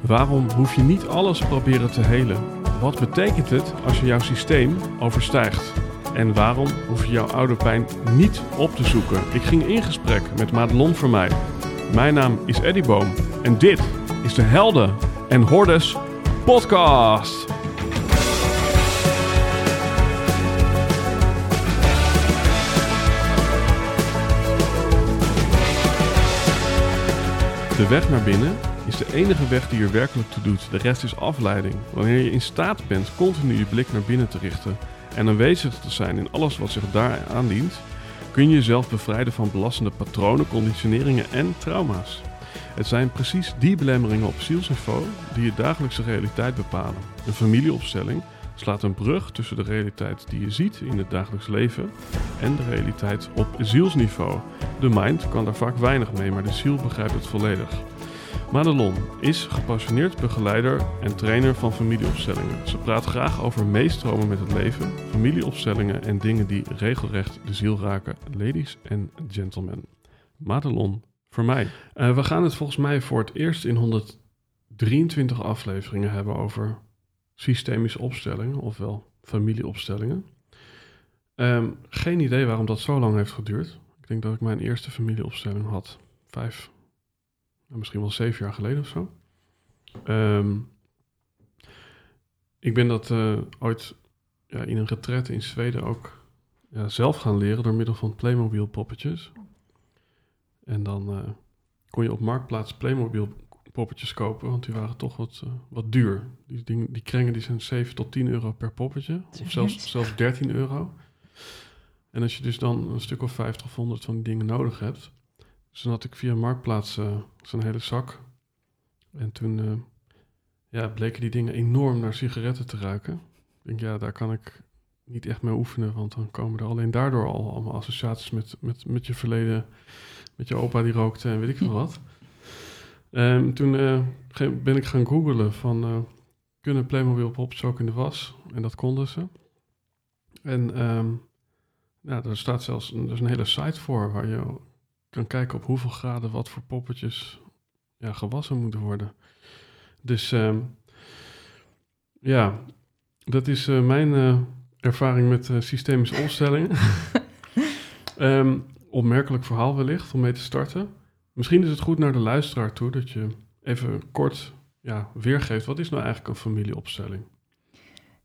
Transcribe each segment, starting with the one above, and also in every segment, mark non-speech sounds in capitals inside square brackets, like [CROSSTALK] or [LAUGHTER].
Waarom hoef je niet alles proberen te helen? Wat betekent het als je jouw systeem overstijgt? En waarom hoef je jouw oude pijn niet op te zoeken? Ik ging in gesprek met Madelon voor mij. Mijn naam is Eddie Boom en dit is de Helden en Hordes podcast. De weg naar binnen is de enige weg die er werkelijk toe doet. De rest is afleiding. Wanneer je in staat bent continu je blik naar binnen te richten en aanwezig te zijn in alles wat zich daar aandient, kun je jezelf bevrijden van belastende patronen, conditioneringen en trauma's. Het zijn precies die belemmeringen op zielsniveau die je dagelijkse realiteit bepalen. Een familieopstelling slaat een brug tussen de realiteit die je ziet in het dagelijks leven en de realiteit op zielsniveau. De mind kan daar vaak weinig mee, maar de ziel begrijpt het volledig. Madelon is gepassioneerd begeleider en trainer van familieopstellingen. Ze praat graag over meestromen met het leven, familieopstellingen en dingen die regelrecht de ziel raken. Ladies en gentlemen, Madelon voor mij. Uh, we gaan het volgens mij voor het eerst in 123 afleveringen hebben over systemische opstellingen, ofwel familieopstellingen. Um, geen idee waarom dat zo lang heeft geduurd. Ik denk dat ik mijn eerste familieopstelling had vijf, misschien wel zeven jaar geleden of zo. Um, ik ben dat uh, ooit ja, in een retraite in Zweden ook ja, zelf gaan leren door middel van Playmobil poppetjes. En dan uh, kon je op Marktplaats Playmobil poppetjes kopen, want die waren toch wat, uh, wat duur. Die, die, die krengen die zijn 7 tot 10 euro per poppetje, of zelfs, zelfs 13 euro. En als je dus dan een stuk of 50 of 100 van die dingen nodig hebt, dus had ik via Marktplaats uh, zo'n hele zak. En toen uh, ja, bleken die dingen enorm naar sigaretten te ruiken. Ik denk, ja, daar kan ik niet echt mee oefenen, want dan komen er alleen daardoor al allemaal associaties met, met, met je verleden, met je opa die rookte en weet ik veel wat. Um, toen uh, ben ik gaan googlen van, kunnen Playmobil pops ook in de was? En dat konden ze. En um, ja, er staat zelfs een hele site voor waar je kan kijken op hoeveel graden wat voor poppetjes ja, gewassen moeten worden. Dus um, ja, dat is uh, mijn uh, ervaring met uh, systemische opstellingen. um, [LAUGHS] opmerkelijk verhaal wellicht om mee te starten. Misschien is het goed naar de luisteraar toe dat je even kort ja, weergeeft. Wat is nou eigenlijk een familieopstelling?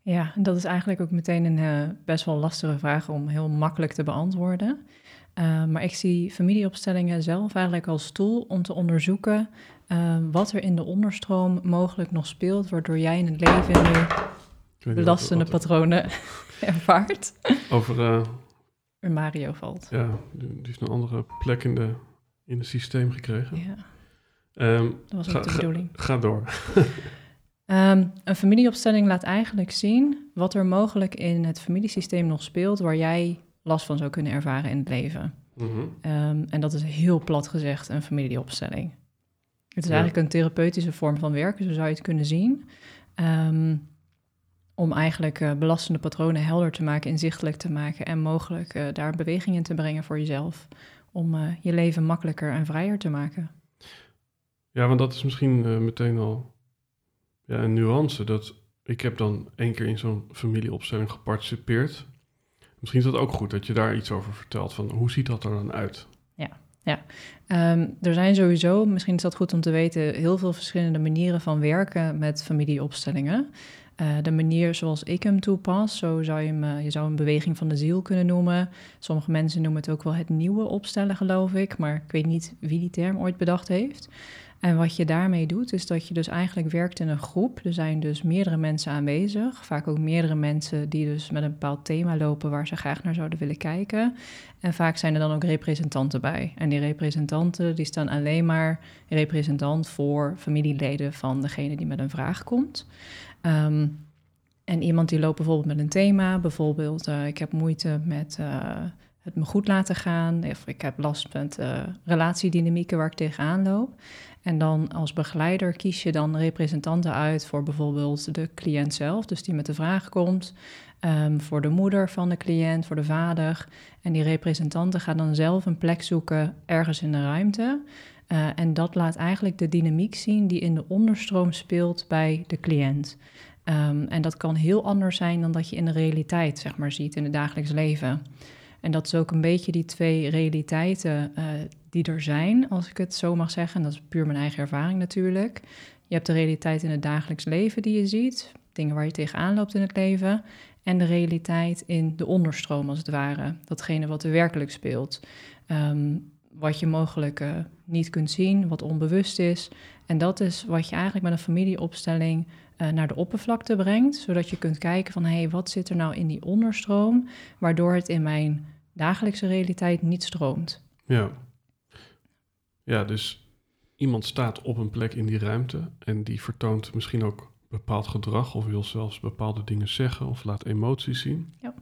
Ja, dat is eigenlijk ook meteen een best wel lastige vraag om heel makkelijk te beantwoorden. Uh, maar ik zie familieopstellingen zelf eigenlijk als tool om te onderzoeken uh, wat er in de onderstroom mogelijk nog speelt, waardoor jij in het leven nu belastende patronen [LAUGHS] ervaart. Over. Mario valt. Ja, die is een andere plek in, de, in het systeem gekregen. Ja. Um, dat was ook de bedoeling. Ga, ga door. Um, [LAUGHS] een familieopstelling laat eigenlijk zien wat er mogelijk in het familiesysteem nog speelt, waar jij last van zou kunnen ervaren in het leven. Mm -hmm. um, en dat is heel plat gezegd een familieopstelling. Het is ja. eigenlijk een therapeutische vorm van werken, zo zou je het kunnen zien. Um, om eigenlijk uh, belastende patronen helder te maken, inzichtelijk te maken en mogelijk uh, daar beweging in te brengen voor jezelf. Om uh, je leven makkelijker en vrijer te maken. Ja, want dat is misschien meteen al ja, een nuance. Dat ik heb dan één keer in zo'n familieopstelling geparticipeerd. Misschien is dat ook goed dat je daar iets over vertelt. Van hoe ziet dat er dan uit? Ja, ja. Um, er zijn sowieso, misschien is dat goed om te weten, heel veel verschillende manieren van werken met familieopstellingen. Uh, de manier zoals ik hem toepas, zo zou je hem, uh, je zou een beweging van de ziel kunnen noemen. Sommige mensen noemen het ook wel het nieuwe opstellen, geloof ik, maar ik weet niet wie die term ooit bedacht heeft. En wat je daarmee doet, is dat je dus eigenlijk werkt in een groep. Er zijn dus meerdere mensen aanwezig, vaak ook meerdere mensen die dus met een bepaald thema lopen waar ze graag naar zouden willen kijken. En vaak zijn er dan ook representanten bij. En die representanten die staan alleen maar representant voor familieleden van degene die met een vraag komt. Um, en iemand die loopt bijvoorbeeld met een thema, bijvoorbeeld uh, ik heb moeite met uh, het me goed laten gaan, of ik heb last met uh, relatiedynamieken waar ik tegenaan loop. En dan als begeleider kies je dan representanten uit voor bijvoorbeeld de cliënt zelf, dus die met de vraag komt, um, voor de moeder van de cliënt, voor de vader. En die representanten gaan dan zelf een plek zoeken ergens in de ruimte. Uh, en dat laat eigenlijk de dynamiek zien die in de onderstroom speelt bij de cliënt. Um, en dat kan heel anders zijn dan dat je in de realiteit zeg maar, ziet in het dagelijks leven. En dat is ook een beetje die twee realiteiten uh, die er zijn, als ik het zo mag zeggen. En dat is puur mijn eigen ervaring natuurlijk. Je hebt de realiteit in het dagelijks leven die je ziet, dingen waar je tegenaan loopt in het leven. En de realiteit in de onderstroom, als het ware. Datgene wat er werkelijk speelt. Um, wat je mogelijk uh, niet kunt zien, wat onbewust is. En dat is wat je eigenlijk met een familieopstelling uh, naar de oppervlakte brengt, zodat je kunt kijken van hé, hey, wat zit er nou in die onderstroom, waardoor het in mijn dagelijkse realiteit niet stroomt. Ja. Ja, dus iemand staat op een plek in die ruimte en die vertoont misschien ook bepaald gedrag of wil zelfs bepaalde dingen zeggen of laat emoties zien. Ja.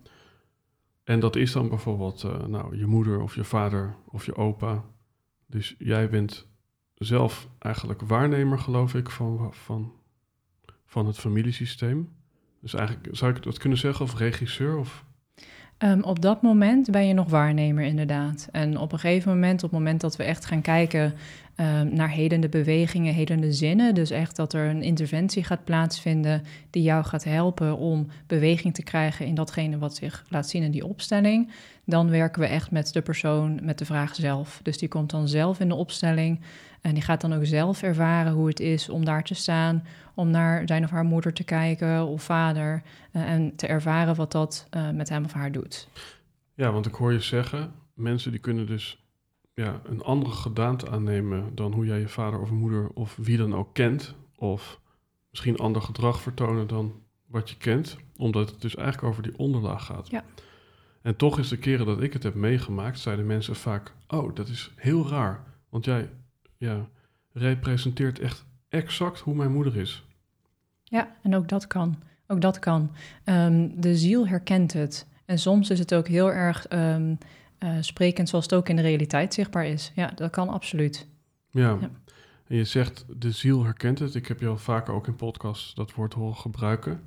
En dat is dan bijvoorbeeld uh, nou, je moeder of je vader of je opa. Dus jij bent zelf eigenlijk waarnemer, geloof ik, van, van, van het familiesysteem. Dus eigenlijk zou ik dat kunnen zeggen, of regisseur? Of... Um, op dat moment ben je nog waarnemer, inderdaad. En op een gegeven moment, op het moment dat we echt gaan kijken um, naar hedende bewegingen, hedende zinnen, dus echt dat er een interventie gaat plaatsvinden die jou gaat helpen om beweging te krijgen in datgene wat zich laat zien in die opstelling, dan werken we echt met de persoon met de vraag zelf. Dus die komt dan zelf in de opstelling en die gaat dan ook zelf ervaren hoe het is om daar te staan, om naar zijn of haar moeder te kijken of vader uh, en te ervaren wat dat uh, met hem of haar doet. Ja, want ik hoor je zeggen, mensen die kunnen dus ja, een andere gedaante aannemen dan hoe jij je vader of moeder of wie dan ook kent, of misschien ander gedrag vertonen dan wat je kent, omdat het dus eigenlijk over die onderlaag gaat. Ja. En toch is de keren dat ik het heb meegemaakt, zeiden mensen vaak: Oh, dat is heel raar. Want jij ja, representeert echt exact hoe mijn moeder is. Ja, en ook dat kan. Ook dat kan. Um, de ziel herkent het. En soms is het ook heel erg um, uh, sprekend zoals het ook in de realiteit zichtbaar is. Ja, dat kan absoluut. Ja. ja. En je zegt de ziel herkent het. Ik heb je al vaker ook in podcasts dat woord horen gebruiken.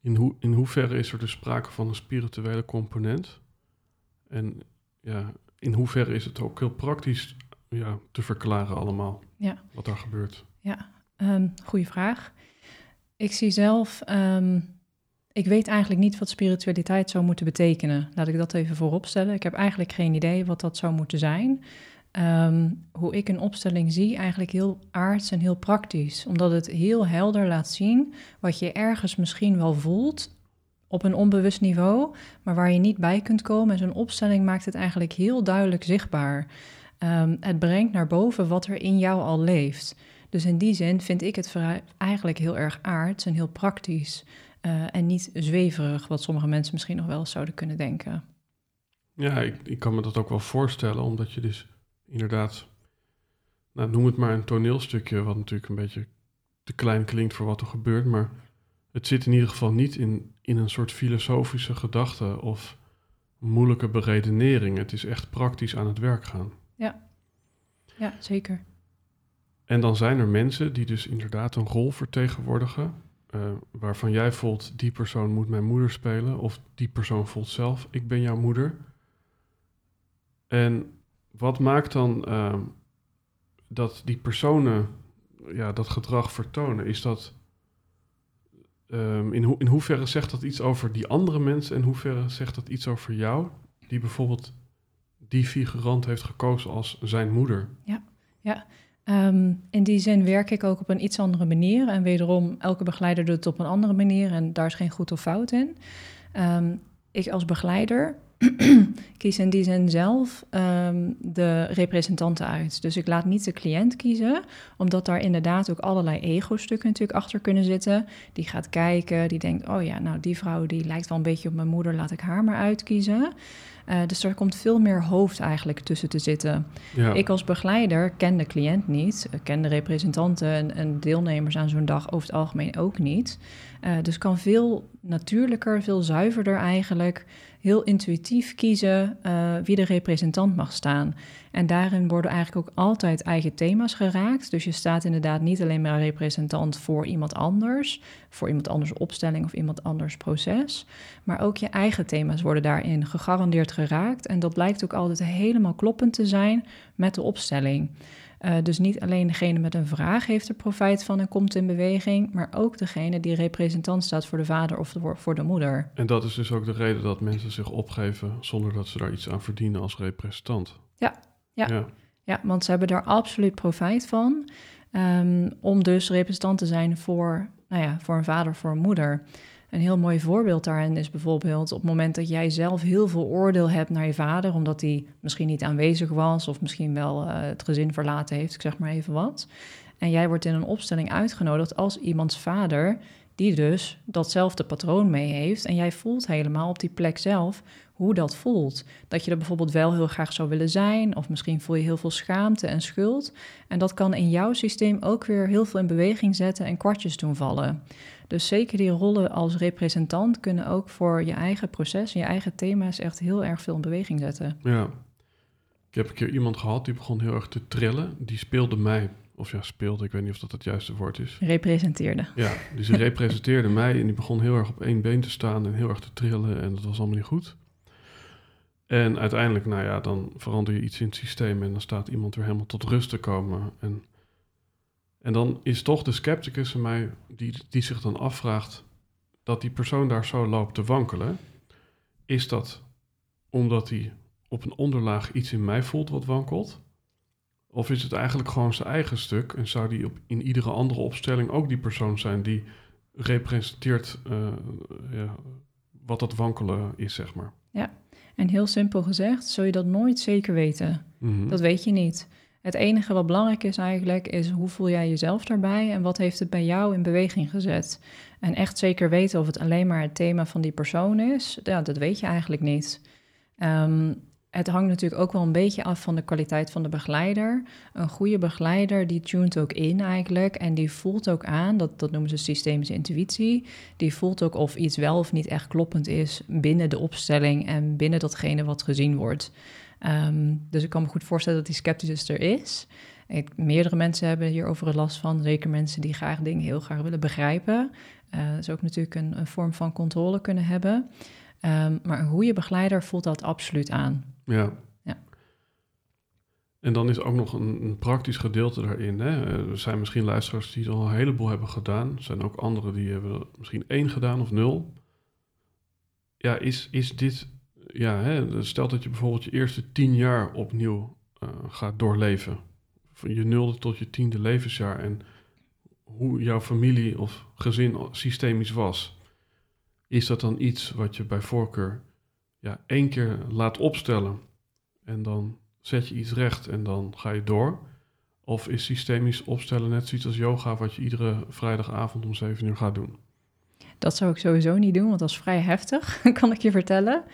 In, hoe, in hoeverre is er dus sprake van een spirituele component? En ja, in hoeverre is het ook heel praktisch ja, te verklaren allemaal ja. wat er gebeurt? Ja, um, goede vraag. Ik zie zelf, um, ik weet eigenlijk niet wat spiritualiteit zou moeten betekenen. Laat ik dat even voorop stellen. Ik heb eigenlijk geen idee wat dat zou moeten zijn. Um, hoe ik een opstelling zie, eigenlijk heel aards en heel praktisch. Omdat het heel helder laat zien wat je ergens misschien wel voelt op een onbewust niveau, maar waar je niet bij kunt komen. En zo'n opstelling maakt het eigenlijk heel duidelijk zichtbaar. Um, het brengt naar boven wat er in jou al leeft. Dus in die zin vind ik het eigenlijk heel erg aards en heel praktisch. Uh, en niet zweverig, wat sommige mensen misschien nog wel zouden kunnen denken. Ja, ik, ik kan me dat ook wel voorstellen, omdat je dus inderdaad, nou, noem het maar een toneelstukje, wat natuurlijk een beetje te klein klinkt voor wat er gebeurt, maar het zit in ieder geval niet in, in een soort filosofische gedachte of moeilijke beredenering. Het is echt praktisch aan het werk gaan. Ja, ja zeker. En dan zijn er mensen die dus inderdaad een rol vertegenwoordigen, uh, waarvan jij voelt, die persoon moet mijn moeder spelen, of die persoon voelt zelf, ik ben jouw moeder. En wat maakt dan uh, dat die personen ja, dat gedrag vertonen? Is dat, um, in, in hoeverre zegt dat iets over die andere mensen en hoeverre zegt dat iets over jou, die bijvoorbeeld die figurant heeft gekozen als zijn moeder? Ja, ja. Um, in die zin werk ik ook op een iets andere manier. En wederom, elke begeleider doet het op een andere manier en daar is geen goed of fout in. Um, ik als begeleider [CLEARS THROAT] kies in die zin zelf um, de representanten uit. Dus ik laat niet de cliënt kiezen, omdat daar inderdaad ook allerlei ego-stukken natuurlijk achter kunnen zitten. Die gaat kijken, die denkt, oh ja, nou die vrouw die lijkt wel een beetje op mijn moeder, laat ik haar maar uitkiezen. Uh, dus er komt veel meer hoofd eigenlijk tussen te zitten. Ja. Ik als begeleider ken de cliënt niet, ken de representanten en, en deelnemers aan zo'n dag over het algemeen ook niet. Uh, dus kan veel natuurlijker, veel zuiverder eigenlijk, heel intuïtief kiezen uh, wie de representant mag staan. En daarin worden eigenlijk ook altijd eigen thema's geraakt. Dus je staat inderdaad niet alleen maar representant voor iemand anders, voor iemand anders opstelling of iemand anders proces, maar ook je eigen thema's worden daarin gegarandeerd geraakt. En dat blijkt ook altijd helemaal kloppend te zijn met de opstelling. Uh, dus niet alleen degene met een vraag heeft er profijt van en komt in beweging, maar ook degene die representant staat voor de vader of de, voor de moeder. En dat is dus ook de reden dat mensen zich opgeven zonder dat ze daar iets aan verdienen als representant. Ja, ja. ja. ja want ze hebben daar absoluut profijt van. Um, om dus representant te zijn voor, nou ja, voor een vader, voor een moeder. Een heel mooi voorbeeld daarin is bijvoorbeeld op het moment dat jij zelf heel veel oordeel hebt naar je vader, omdat hij misschien niet aanwezig was of misschien wel uh, het gezin verlaten heeft, ik zeg maar even wat. En jij wordt in een opstelling uitgenodigd als iemands vader, die dus datzelfde patroon mee heeft. En jij voelt helemaal op die plek zelf hoe dat voelt. Dat je er bijvoorbeeld wel heel graag zou willen zijn, of misschien voel je heel veel schaamte en schuld. En dat kan in jouw systeem ook weer heel veel in beweging zetten en kwartjes doen vallen. Dus zeker die rollen als representant kunnen ook voor je eigen proces en je eigen thema's echt heel erg veel in beweging zetten. Ja. Ik heb een keer iemand gehad die begon heel erg te trillen. Die speelde mij, of ja, speelde, ik weet niet of dat het juiste woord is. Representeerde. Ja, dus die representeerde [LAUGHS] mij en die begon heel erg op één been te staan en heel erg te trillen en dat was allemaal niet goed. En uiteindelijk, nou ja, dan verander je iets in het systeem en dan staat iemand weer helemaal tot rust te komen. En en dan is toch de scepticus in mij die, die zich dan afvraagt dat die persoon daar zo loopt te wankelen. Is dat omdat hij op een onderlaag iets in mij voelt wat wankelt? Of is het eigenlijk gewoon zijn eigen stuk en zou die op, in iedere andere opstelling ook die persoon zijn die representeert uh, ja, wat dat wankelen is, zeg maar? Ja, en heel simpel gezegd, zul je dat nooit zeker weten. Mhm. Dat weet je niet. Het enige wat belangrijk is eigenlijk, is hoe voel jij jezelf daarbij en wat heeft het bij jou in beweging gezet? En echt zeker weten of het alleen maar het thema van die persoon is, ja, dat weet je eigenlijk niet. Um, het hangt natuurlijk ook wel een beetje af van de kwaliteit van de begeleider. Een goede begeleider die tunt ook in eigenlijk en die voelt ook aan, dat, dat noemen ze systemische intuïtie, die voelt ook of iets wel of niet echt kloppend is binnen de opstelling en binnen datgene wat gezien wordt. Um, dus ik kan me goed voorstellen dat die sceptisch er is. Ik, meerdere mensen hebben hierover een last van, zeker mensen die graag dingen heel graag willen begrijpen. Uh, is ook natuurlijk een, een, vorm van controle kunnen hebben. Um, maar een goede begeleider voelt dat absoluut aan. Ja. ja. En dan is ook nog een, een praktisch gedeelte daarin. Hè? Eh, er zijn misschien luisteraars die al een heleboel hebben gedaan. Er zijn ook anderen die hebben misschien één gedaan of nul. Ja, is, is dit ja, hè, stel dat je bijvoorbeeld je eerste tien jaar opnieuw uh, gaat doorleven. Van je nulde tot je tiende levensjaar en hoe jouw familie of gezin systemisch was. Is dat dan iets wat je bij voorkeur ja, één keer laat opstellen en dan zet je iets recht en dan ga je door? Of is systemisch opstellen net zoiets als yoga wat je iedere vrijdagavond om zeven uur gaat doen? Dat zou ik sowieso niet doen, want dat is vrij heftig, [LAUGHS] kan ik je vertellen.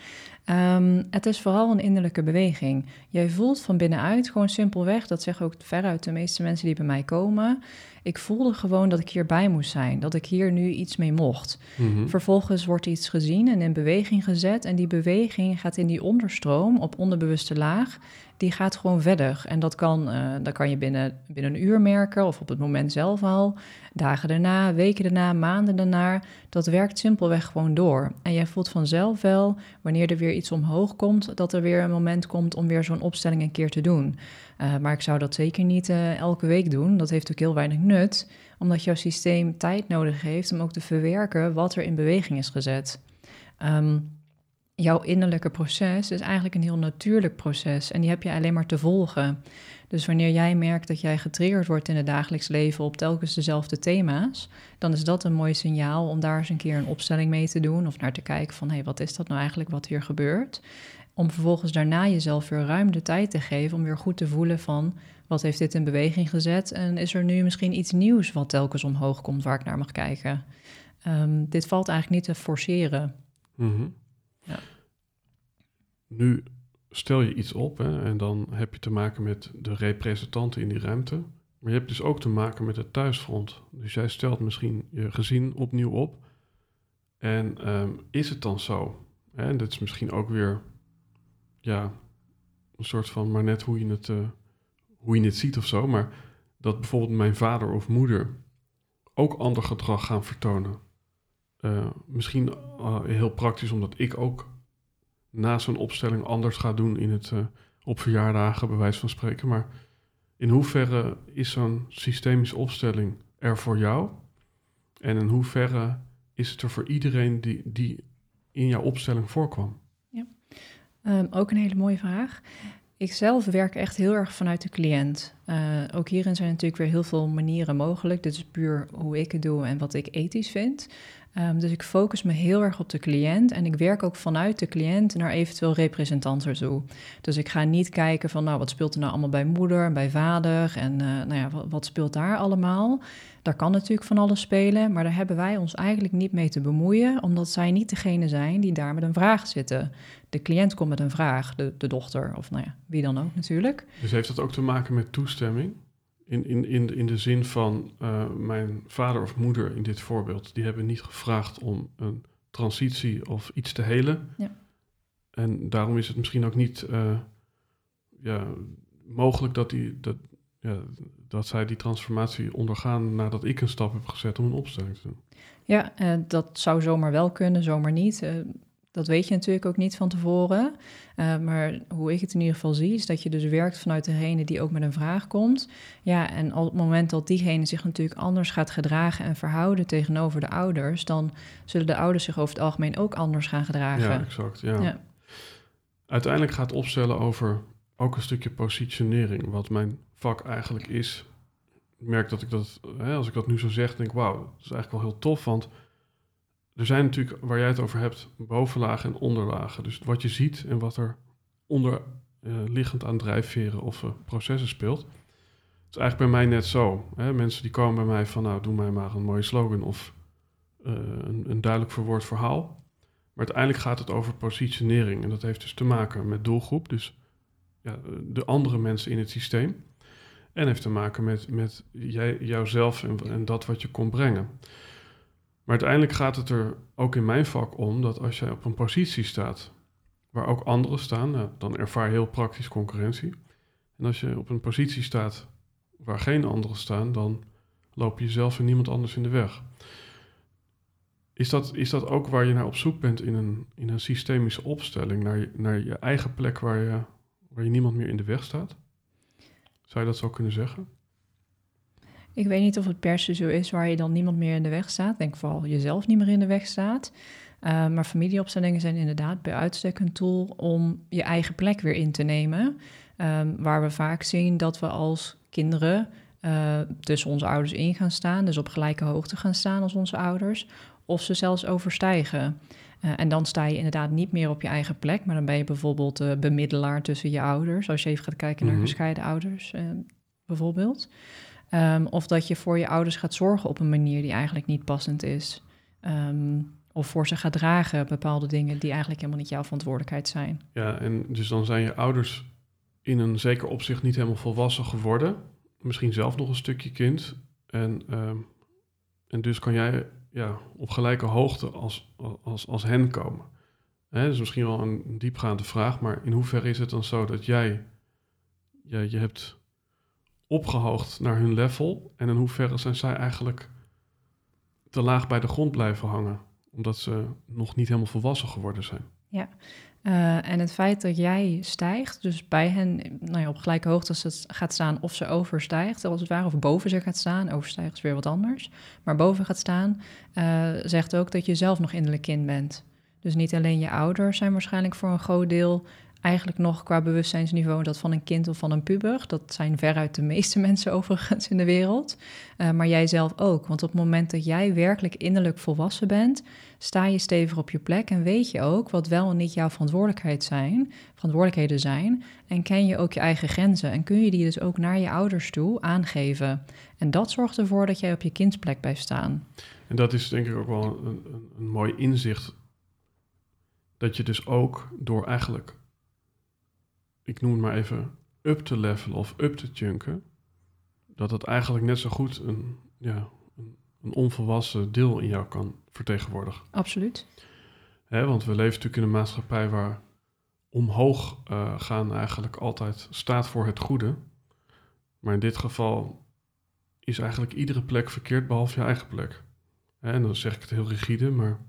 Um, het is vooral een innerlijke beweging. Jij voelt van binnenuit gewoon simpelweg, dat zeggen ook veruit de meeste mensen die bij mij komen. Ik voelde gewoon dat ik hierbij moest zijn, dat ik hier nu iets mee mocht. Mhm. Vervolgens wordt iets gezien en in beweging gezet. En die beweging gaat in die onderstroom op onderbewuste laag die gaat gewoon verder. En dat kan, uh, dat kan je binnen, binnen een uur merken of op het moment zelf al. Dagen daarna, weken daarna, maanden daarna. Dat werkt simpelweg gewoon door. En jij voelt vanzelf wel, wanneer er weer iets omhoog komt, dat er weer een moment komt om weer zo'n opstelling een keer te doen. Uh, maar ik zou dat zeker niet uh, elke week doen. Dat heeft ook heel weinig nut, omdat jouw systeem tijd nodig heeft om ook te verwerken wat er in beweging is gezet. Um, jouw innerlijke proces is eigenlijk een heel natuurlijk proces en die heb je alleen maar te volgen. Dus wanneer jij merkt dat jij getriggerd wordt in het dagelijks leven op telkens dezelfde thema's, dan is dat een mooi signaal om daar eens een keer een opstelling mee te doen of naar te kijken van hé, hey, wat is dat nou eigenlijk wat hier gebeurt? Om vervolgens daarna jezelf weer ruim de tijd te geven om weer goed te voelen van wat heeft dit in beweging gezet en is er nu misschien iets nieuws wat telkens omhoog komt waar ik naar mag kijken. Um, dit valt eigenlijk niet te forceren. Mm. Nu stel je iets op hè, en dan heb je te maken met de representanten in die ruimte. Maar je hebt dus ook te maken met het thuisfront. Dus jij stelt misschien je gezin opnieuw op. En ehm, is het dan zo? En dat is misschien ook weer ja, een soort van, maar net hoe je het, uh, hoe je het ziet of zo. Maar dat bijvoorbeeld mijn vader of moeder ook ander gedrag gaan vertonen. Uh, misschien uh, heel praktisch, omdat ik ook na zo'n opstelling anders ga doen in het, uh, op verjaardagen, bij wijze van spreken. Maar In hoeverre is zo'n systemische opstelling er voor jou? En in hoeverre is het er voor iedereen die, die in jouw opstelling voorkwam? Ja. Um, ook een hele mooie vraag. Ik zelf werk echt heel erg vanuit de cliënt. Uh, ook hierin zijn natuurlijk weer heel veel manieren mogelijk. Dit is puur hoe ik het doe en wat ik ethisch vind. Um, dus ik focus me heel erg op de cliënt en ik werk ook vanuit de cliënt naar eventueel representanten toe. Dus ik ga niet kijken van, nou, wat speelt er nou allemaal bij moeder en bij vader en uh, nou ja, wat, wat, speelt daar allemaal? Daar kan natuurlijk van alles spelen, maar daar hebben wij ons eigenlijk niet mee te bemoeien, omdat zij niet degene zijn die daar met een vraag zitten. De cliënt komt met een vraag, de, de dochter of nou ja, wie dan ook natuurlijk. Dus heeft dat ook te maken met toestemming? In, in, in, in de zin van uh, mijn vader of moeder in dit voorbeeld, die hebben niet gevraagd om een transitie of iets te helen. Ja. En daarom is het misschien ook niet uh, ja, mogelijk dat, die, dat, ja, dat zij die transformatie ondergaan nadat ik een stap heb gezet om een opstelling te doen. Ja, uh, dat zou zomaar wel kunnen, zomaar niet. Dat weet je natuurlijk ook niet van tevoren. Uh, maar hoe ik het in ieder geval zie, is dat je dus werkt vanuit degene die ook met een vraag komt. Ja, en op het moment dat diegene zich natuurlijk anders gaat gedragen en verhouden tegenover de ouders, dan zullen de ouders zich over het algemeen ook anders gaan gedragen. Ja, exact. Ja. ja. Uiteindelijk gaat opstellen over ook een stukje positionering, wat mijn vak eigenlijk is. Ik merk dat ik dat, hè, als ik dat nu zo zeg, denk wauw, dat is eigenlijk wel heel tof, want er zijn natuurlijk, waar jij het over hebt, bovenlagen en onderlagen. Dus wat je ziet en wat er onder uh, liggend aan drijfveren of uh, processen speelt. Het is eigenlijk bij mij net zo. Hè? Mensen die komen bij mij van, nou, doe mij maar een mooie slogan of uh, een, een, duidelijk verwoord verhaal. Maar uiteindelijk gaat het over positionering. En dat heeft dus te maken met doelgroep, dus ja, de andere mensen in het systeem. En heeft te maken met, met jij, jouzelf en, en dat wat je kon brengen. Maar uiteindelijk gaat het er ook in mijn vak om dat als jij op een positie staat waar ook anderen staan, nou, dan ervaar je heel praktisch concurrentie. En als je op een positie staat waar geen anderen staan, dan loop je jezelf en niemand anders in de weg. Is dat, is dat ook waar je naar op zoek bent in een, in een systemische opstelling, naar je, naar je eigen plek waar je, waar je niemand meer in de weg staat? Zou je dat zo kunnen zeggen? Ik weet niet of het per se zo is waar je dan niemand meer in de weg staat. Ik denk vooral jezelf niet meer in de weg staat. Uh, maar familieopstellingen zijn inderdaad bij uitstek een tool om je eigen plek weer in te nemen. Um, waar we vaak zien dat we als kinderen uh, tussen onze ouders in gaan staan, dus op gelijke hoogte gaan staan als onze ouders, of ze zelfs overstijgen. Uh, en dan sta je inderdaad niet meer op je eigen plek, maar dan ben je bijvoorbeeld de bemiddelaar tussen je ouders, als je even gaat kijken naar mm -hmm. gescheiden ouders bijvoorbeeld. Um, of dat je voor je ouders gaat zorgen op een manier die eigenlijk niet passend is. Um, of voor ze gaat dragen bepaalde dingen die eigenlijk helemaal niet jouw verantwoordelijkheid zijn. Ja, en dus dan zijn je ouders in een zeker opzicht niet helemaal volwassen geworden. Misschien zelf nog een stukje kind. En, um, en dus kan jij ja, op gelijke hoogte als, als, als hen komen. Hè, dat is misschien wel een diepgaande vraag, maar in hoeverre is het dan zo dat jij, ja, je hebt opgehoogd naar hun level? En in hoeverre zijn zij eigenlijk te laag bij de grond blijven hangen? Omdat ze nog niet helemaal volwassen geworden zijn. Ja, uh, en het feit dat jij stijgt, dus bij hen nou ja, op gelijke hoogte als het gaat staan of ze overstijgt, als het ware, of boven ze gaat staan, overstijgt is weer wat anders, maar boven gaat staan, uh, zegt ook dat je zelf nog innerlijk kind bent. Dus niet alleen je ouders zijn waarschijnlijk voor een groot deel eigenlijk nog qua bewustzijnsniveau dat van een kind of van een puber. Dat zijn veruit de meeste [LAUGHS] mensen overigens in de wereld. Uh, maar jij zelf ook. Want op het moment dat jij werkelijk innerlijk volwassen bent, sta je stevig op je plek en weet je ook wat wel en niet jouw verantwoordelijkheid zijn, verantwoordelijkheden zijn. En ken je ook je eigen grenzen. En kun je die dus ook naar je ouders toe aangeven. En dat zorgt ervoor dat jij op je kindsplek blijft staan. En dat is denk ik ook wel een, een, een mooi inzicht. Dat je dus ook door eigenlijk ik noem het maar even, up te levelen of up te chunken, dat het eigenlijk net zo goed een, ja, een, een onvolwassen deel in jou kan vertegenwoordigen. Absoluut. Hè, want we leven natuurlijk in een maatschappij waar omhoog uh, gaan eigenlijk altijd staat voor het goede. Maar in dit geval is eigenlijk iedere plek verkeerd behalve je eigen plek. En dan zeg ik het heel rigide, maar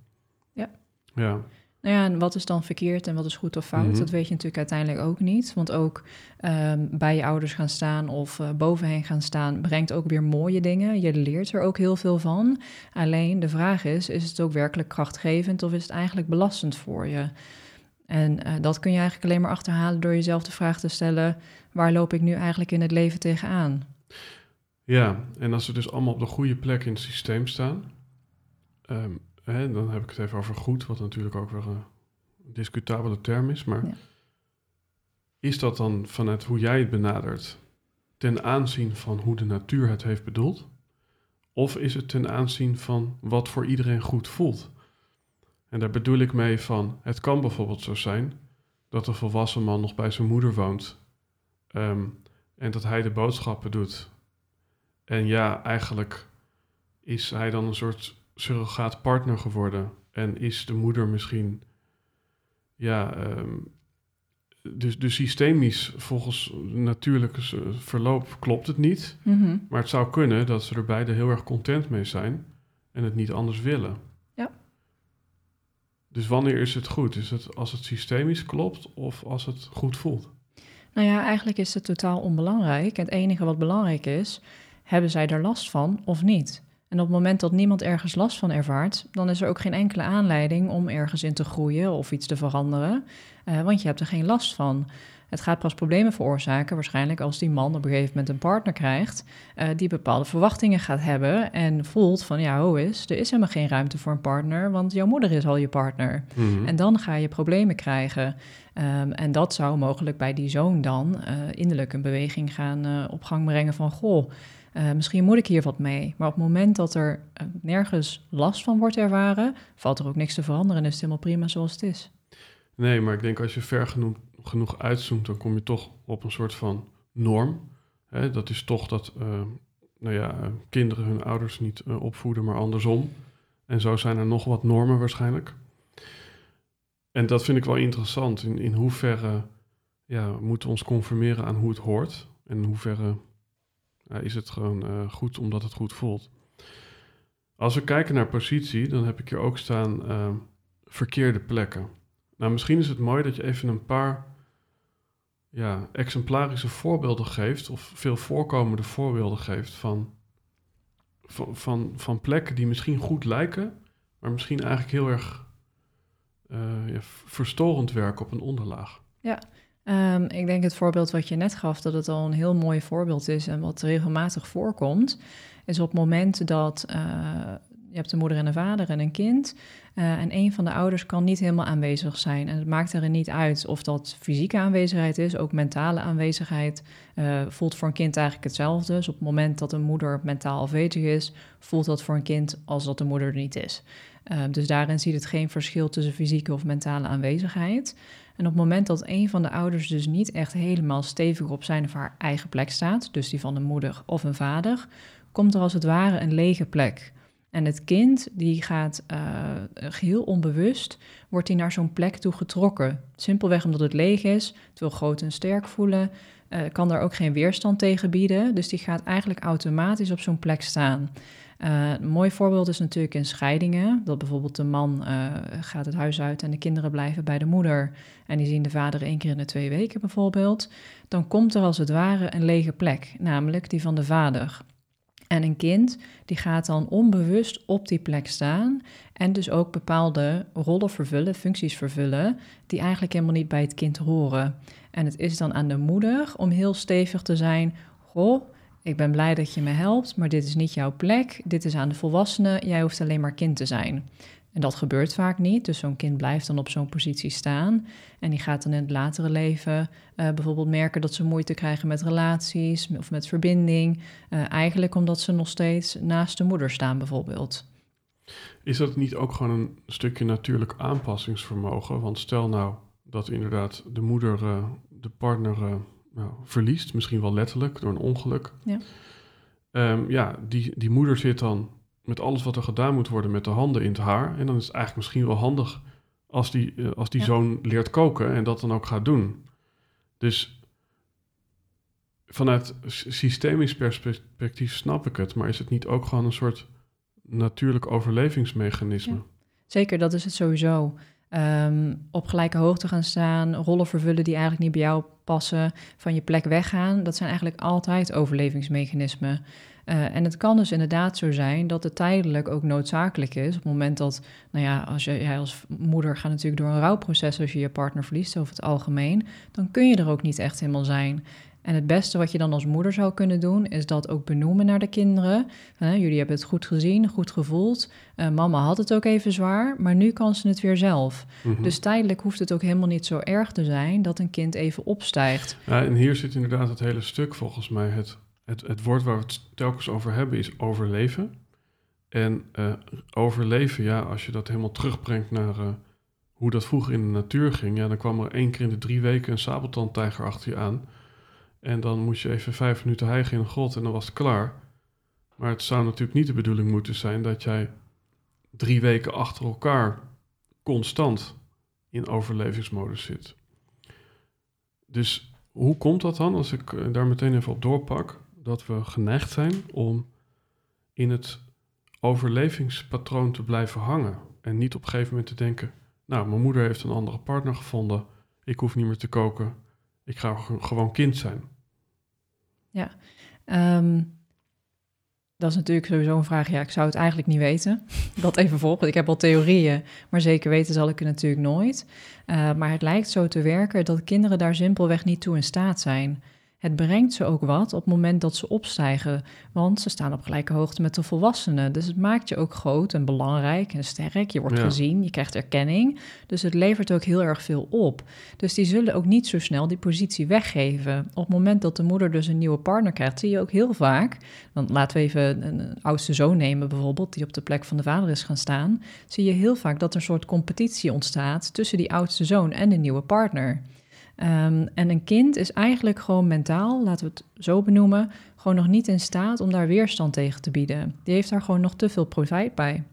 ja. ja. Nou ja, en wat is dan verkeerd en wat is goed of fout? Mhm. Dat weet je natuurlijk uiteindelijk ook niet. Want ook ehm, bij je ouders gaan staan of uh, bovenheen gaan staan... brengt ook weer mooie dingen. Je leert er ook heel veel van. Alleen de vraag is, is het ook werkelijk krachtgevend... of is het eigenlijk belastend voor je? En uh, dat kun je eigenlijk alleen maar achterhalen door jezelf de vraag te stellen: waar loop ik nu eigenlijk in het leven tegenaan? Ja, en als we dus allemaal op de goede plek in het systeem staan, um, hè, dan heb ik het even over goed, wat natuurlijk ook weer een discutabele term is, maar ja. is dat dan vanuit hoe jij het benadert ten aanzien van hoe de natuur het heeft bedoeld? Of is het ten aanzien van wat voor iedereen goed voelt? En daar bedoel ik mee van, het kan bijvoorbeeld zo zijn dat een volwassen man nog bij zijn moeder woont um, en dat hij de boodschappen doet. En ja, eigenlijk is hij dan een soort surrogaat partner geworden en is de moeder misschien, ja, um, dus, dus systemisch volgens natuurlijke verloop klopt het niet. Mm -hmm. Maar het zou kunnen dat ze er beide heel erg content mee zijn en het niet anders willen. Ja. Dus wanneer is het goed? Is het als het systemisch klopt of als het goed voelt? Nou ja, eigenlijk is het totaal onbelangrijk. Het enige wat belangrijk is, hebben zij er last van of niet? En op het moment dat niemand ergens last van ervaart, dan is er ook geen enkele aanleiding om ergens in te groeien of iets te veranderen, uh, want je hebt er geen last van. Het gaat pas problemen veroorzaken, waarschijnlijk als die man op een gegeven moment een partner krijgt, uh, die bepaalde verwachtingen gaat hebben en voelt van ja, hoe is, er is helemaal geen ruimte voor een partner, want jouw moeder is al je partner. Mm-hmm. En dan ga je problemen krijgen. Um, en dat zou mogelijk bij die zoon dan uh, innerlijk een beweging gaan uh, op gang brengen van goh. Uh, misschien moet ik hier wat mee. Maar op het moment dat er nergens last van wordt ervaren, valt er ook niks te veranderen en is het helemaal prima zoals het is. Nee, maar ik denk als je ver genoeg, genoeg uitzoomt, dan kom je toch op een soort van norm. Hè, dat is toch dat uh, nou ja, kinderen hun ouders niet opvoeden, maar andersom. En zo zijn er nog wat normen waarschijnlijk. En dat vind ik wel interessant. In, in hoeverre ja, moeten we ons conformeren aan hoe het hoort? En in hoeverre is het gewoon uh, goed omdat het goed voelt? Als we kijken naar positie, dan heb ik hier ook staan uh, verkeerde plekken. Nou, misschien is het mooi dat je even een paar ja, exemplarische voorbeelden geeft, of veel voorkomende voorbeelden geeft van, van, van, van plekken die misschien goed lijken, maar misschien eigenlijk heel erg uh, ja, verstorend werken op een onderlaag. Ja, um, ik denk het voorbeeld wat je net gaf, dat het al een heel mooi voorbeeld is en wat regelmatig voorkomt, is op het moment dat uh, je hebt een moeder en een vader en een kind. Uh, en een van de ouders kan niet helemaal aanwezig zijn. En het maakt er niet uit of dat fysieke aanwezigheid is, ook mentale aanwezigheid. Uh, voelt voor een kind eigenlijk hetzelfde. Dus op het moment dat een moeder mentaal afwezig is, voelt dat voor een kind als dat de moeder er niet is. Uh, dus daarin ziet het geen verschil tussen fysieke of mentale aanwezigheid. En op het moment dat een van de ouders dus niet echt helemaal stevig op zijn of haar eigen plek staat, dus die van de moeder of een vader, komt er als het ware een lege plek. En het kind die gaat uh, geheel onbewust, wordt hij naar zo'n plek toe getrokken. Simpelweg omdat het leeg is, het wil groot en sterk voelen, uh, kan daar ook geen weerstand tegen bieden. Dus die gaat eigenlijk automatisch op zo'n plek staan. Uh, een mooi voorbeeld is natuurlijk in scheidingen. Dat bijvoorbeeld de man gaat het huis uit en de kinderen blijven bij de moeder. En die zien de vader één keer in de twee weken bijvoorbeeld. Dan komt er als het ware een lege plek, namelijk die van de vader. En een kind die gaat dan onbewust op die plek staan en dus ook bepaalde rollen vervullen, functies vervullen, die eigenlijk helemaal niet bij het kind horen. En het is dan aan de moeder om heel stevig te zijn. Goh, ik ben blij dat je me helpt, maar dit is niet jouw plek. Dit is aan de volwassenen. Jij hoeft alleen maar kind te zijn. En dat gebeurt vaak niet. Dus zo'n kind blijft dan op zo'n positie staan. En die gaat dan in het latere leven uh, bijvoorbeeld merken dat ze moeite krijgen met relaties of met verbinding. Uh, eigenlijk omdat ze nog steeds naast de moeder staan, bijvoorbeeld. Is dat niet ook gewoon een stukje natuurlijk aanpassingsvermogen? Want stel nou dat inderdaad de moeder uh, de partner nou, verliest, misschien wel letterlijk door een ongeluk. Ja, um, ja die, die moeder zit dan met alles wat er gedaan moet worden met de handen in het haar. En dan is het eigenlijk misschien wel handig als die, uh, als die ja. zoon leert koken en dat dan ook gaat doen. Dus vanuit systemisch perspectief snap ik het, maar is het niet ook gewoon een soort natuurlijk overlevingsmechanisme? Ja. Zeker, dat is het sowieso. Ehm, op gelijke hoogte gaan staan, rollen vervullen die eigenlijk niet bij jou passen, van je plek weggaan. Dat zijn eigenlijk altijd overlevingsmechanismen. Uh, en het kan dus inderdaad zo zijn dat het tijdelijk ook noodzakelijk is. Op het moment dat, nou ja, als jij als moeder gaat natuurlijk door een rouwproces als je je partner verliest over het algemeen, dan kun je er ook niet echt helemaal zijn. En het beste wat je dan als moeder zou kunnen doen, is dat ook benoemen naar de kinderen. jullie hebben het goed gezien, goed gevoeld. Uh, mama had het ook even zwaar, maar nu kan ze het weer zelf. Mhm. Dus tijdelijk hoeft het ook helemaal niet zo erg te zijn dat een kind even opstijgt. Ja, en hier zit inderdaad het hele stuk volgens mij. Het, het, het woord waar we het telkens over hebben is overleven. En uh, overleven, ja, als je dat helemaal terugbrengt naar uh, hoe dat vroeger in de natuur ging, ja, dan kwam er één keer in de drie weken een sabeltandtijger achter je aan. En dan moest je even vijf minuten hijgen in een grot en dan was het klaar. Maar het zou natuurlijk niet de bedoeling moeten zijn dat jij drie weken achter elkaar constant in overlevingsmodus zit. Dus hoe komt dat dan, als ik eh, daar meteen even op doorpak, dat we geneigd zijn om in het overlevingspatroon te blijven hangen en niet op een gegeven moment te denken, nou, mijn moeder heeft een andere partner gevonden, ik hoef niet meer te koken, ik ga gewoon kind zijn. Ja, ehm, dat is natuurlijk sowieso een vraag. Ja, ik zou het eigenlijk niet weten. [LAUGHS] Dat even volgen. Ik heb al theorieën, maar zeker weten zal ik het natuurlijk nooit. Uh, maar het lijkt zo te werken dat kinderen daar simpelweg niet toe in staat zijn. Het brengt ze ook wat op het moment dat ze opstijgen, want ze staan op gelijke hoogte met de volwassenen. Dus het maakt je ook groot en belangrijk en sterk. Je wordt gezien, je krijgt erkenning. Dus het levert ook heel erg veel op. Dus die zullen ook niet zo snel die positie weggeven. Op het moment dat de moeder dus een nieuwe partner krijgt, zie je ook heel vaak. Dan laten we even een oudste zoon nemen bijvoorbeeld, die op de plek van de vader is gaan staan. Zie je heel vaak dat er een soort competitie ontstaat tussen die oudste zoon en de nieuwe partner. Ehm, en een kind is eigenlijk gewoon mentaal, laten we het zo benoemen, gewoon nog niet in staat om daar weerstand tegen te bieden. Die heeft daar gewoon nog te veel profijt bij.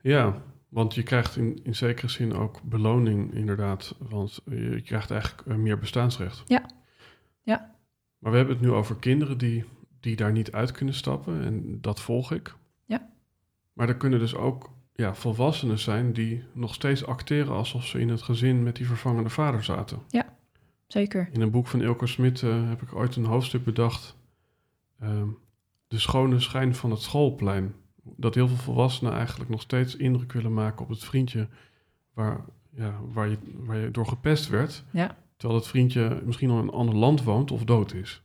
Ja, want je krijgt in, in zekere zin ook beloning, inderdaad. Want je krijgt eigenlijk eh, meer bestaansrecht. Ja. ja. Maar we hebben het nu over kinderen die, die daar niet uit kunnen stappen. En dat volg ik. Ja. Maar er kunnen dus ook ja, volwassenen zijn die nog steeds acteren alsof ze in het gezin met die vervangende vader zaten. Ja. Zeker. In een boek van Ilko Smit uh, heb ik ooit een hoofdstuk bedacht. Ehm, de schone schijn van het schoolplein. Dat heel veel volwassenen eigenlijk nog steeds indruk willen maken op het vriendje waar, ja, waar, je, waar je door gepest werd. Ja. Terwijl het vriendje misschien al in een ander land woont of dood is.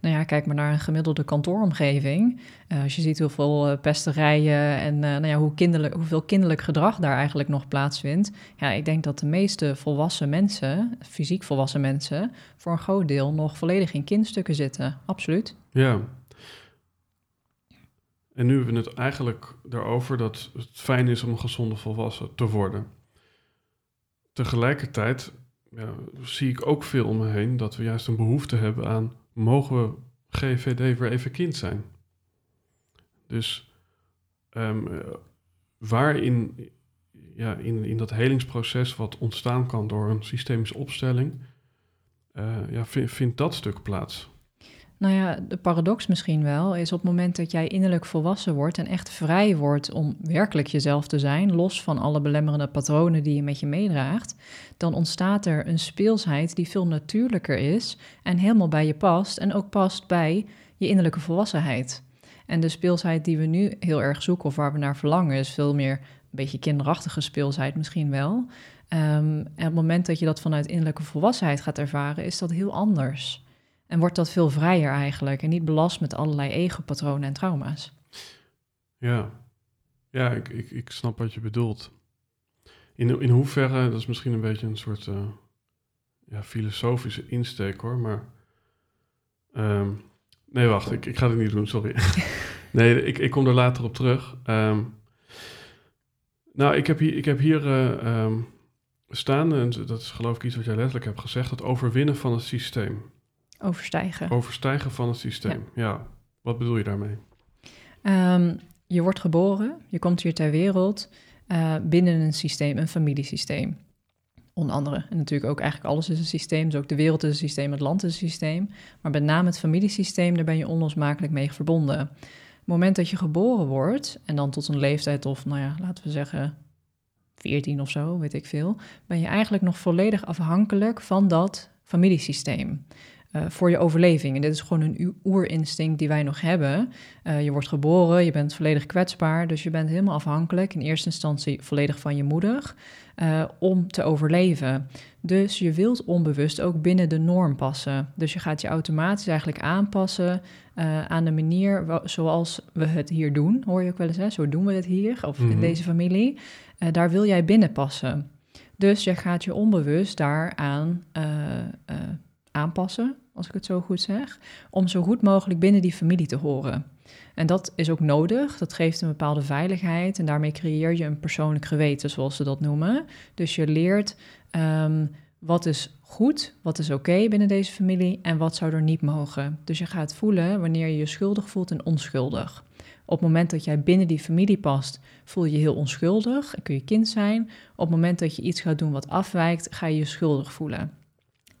Nou ja, kijk maar naar een gemiddelde kantooromgeving. Uh, als je ziet hoeveel uh, pesterijen en uh, nou ja, hoe kinderlijk, hoeveel kinderlijk gedrag daar eigenlijk nog plaatsvindt. Ja, ik denk dat de meeste volwassen mensen, fysiek volwassen mensen, voor een groot deel nog volledig in kindstukken zitten. Absoluut. Ja. En nu hebben we het eigenlijk daarover dat het fijn is om een gezonde volwassen te worden. Tegelijkertijd ja, zie ik ook veel om me heen dat we juist een behoefte hebben aan mogen we GVD weer even kind zijn. Dus um, waarin ja, in, in dat helingsproces wat ontstaan kan door een systemische opstelling, uh, ja, vindt dat stuk plaats. Nou ja, de paradox misschien wel is op het moment dat jij innerlijk volwassen wordt en echt vrij wordt om werkelijk jezelf te zijn, los van alle belemmerende patronen die je met je meedraagt, dan ontstaat er een speelsheid die veel natuurlijker is en helemaal bij je past en ook past bij je innerlijke volwassenheid. En de speelsheid die we nu heel erg zoeken of waar we naar verlangen is veel meer een beetje kinderachtige speelsheid misschien wel. Um, en op het moment dat je dat vanuit innerlijke volwassenheid gaat ervaren, is dat heel anders. En wordt dat veel vrijer eigenlijk en niet belast met allerlei ego-patronen en trauma's. Ja, ja ik, ik, ik snap wat je bedoelt. In, in hoeverre, dat is misschien een beetje een soort uh, ja, filosofische insteek hoor, maar. Um, nee, wacht, ik, ik ga het niet doen, sorry. [LAUGHS] nee, ik, ik kom er later op terug. Um, nou, ik heb hier, ik heb hier uh, um, staan, en dat is geloof ik iets wat jij letterlijk hebt gezegd, het overwinnen van het systeem. Overstijgen. Overstijgen van het systeem, ja. Wat bedoel je daarmee? Um, je wordt geboren, je komt hier ter wereld uh, binnen een systeem, een familiesysteem. Onder andere. En natuurlijk ook eigenlijk alles is een systeem. Dus ook de wereld is een systeem, het land is een systeem. Maar met name het familiesysteem, daar ben je onlosmakelijk mee verbonden. Het moment dat je geboren wordt en dan tot een leeftijd of, nou ja, laten we zeggen 14 of zo, weet ik veel, ben je eigenlijk nog volledig afhankelijk van dat familiesysteem. Uh, voor je overleving. En dit is gewoon een oerinstinct die wij nog hebben. Uh, je wordt geboren, je bent volledig kwetsbaar, dus je bent helemaal afhankelijk, in eerste instantie volledig van je moeder, uh, om te overleven. Dus je wilt onbewust ook binnen de norm passen. Dus je gaat je automatisch eigenlijk aanpassen aan de manier zoals we het hier doen, hoor je ook wel eens, hè? zo doen we het hier, of in mhm. deze familie. daar wil jij binnen passen. Dus je gaat je onbewust daaraan aanpassen, als ik het zo goed zeg, om zo goed mogelijk binnen die familie te horen. En dat is ook nodig. Dat geeft een bepaalde veiligheid en daarmee creëer je een persoonlijk geweten, zoals ze dat noemen. Dus je leert um, wat is goed, wat is oké binnen deze familie en wat zou er niet mogen. Dus je gaat voelen wanneer je je schuldig voelt en onschuldig. Op het moment dat jij binnen die familie past, voel je je heel onschuldig en kun je kind zijn. Op het moment dat je iets gaat doen wat afwijkt, ga je je schuldig voelen.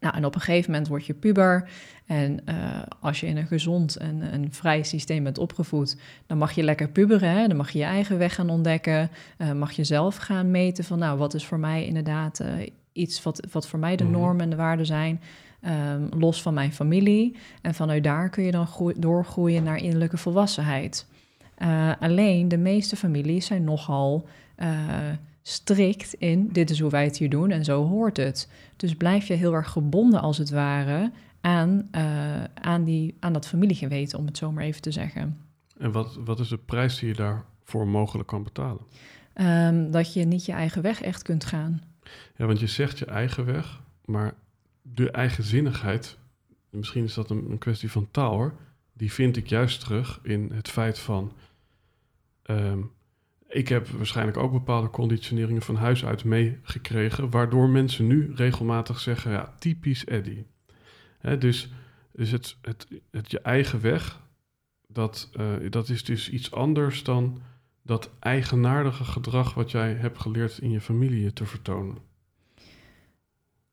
Nou, en op een gegeven moment word je puber. En uh, als je in een gezond en een vrij systeem bent opgevoed, dan mag je lekker puberen. Hè? Dan mag je je eigen weg gaan ontdekken. Uh, mag je zelf gaan meten van, nou, wat is voor mij inderdaad uh, iets wat, wat voor mij de mhm. normen en de waarden zijn. Um, los van mijn familie. En vanuit daar kun je dan doorgroeien naar innerlijke volwassenheid. alleen de meeste families zijn nogal strikt in dit is hoe wij het hier doen en zo hoort het. Dus blijf je heel erg gebonden als het ware aan, uh, aan, die, aan dat familiegeweten, om het zo maar even te zeggen. En wat, wat is de prijs die je daarvoor mogelijk kan betalen? Um, dat je niet je eigen weg echt kunt gaan. Ja, want je zegt je eigen weg, maar de eigenzinnigheid, misschien is dat een, een kwestie van taal hoor, die vind ik juist terug in het feit van um, ik heb waarschijnlijk ook bepaalde conditioneringen van huis uit meegekregen, waardoor mensen nu regelmatig zeggen, ja, typisch Eddie. dus dus het, het, het je eigen weg, dat, uh, dat is dus iets anders dan dat eigenaardige gedrag wat jij hebt geleerd in je familie te vertonen.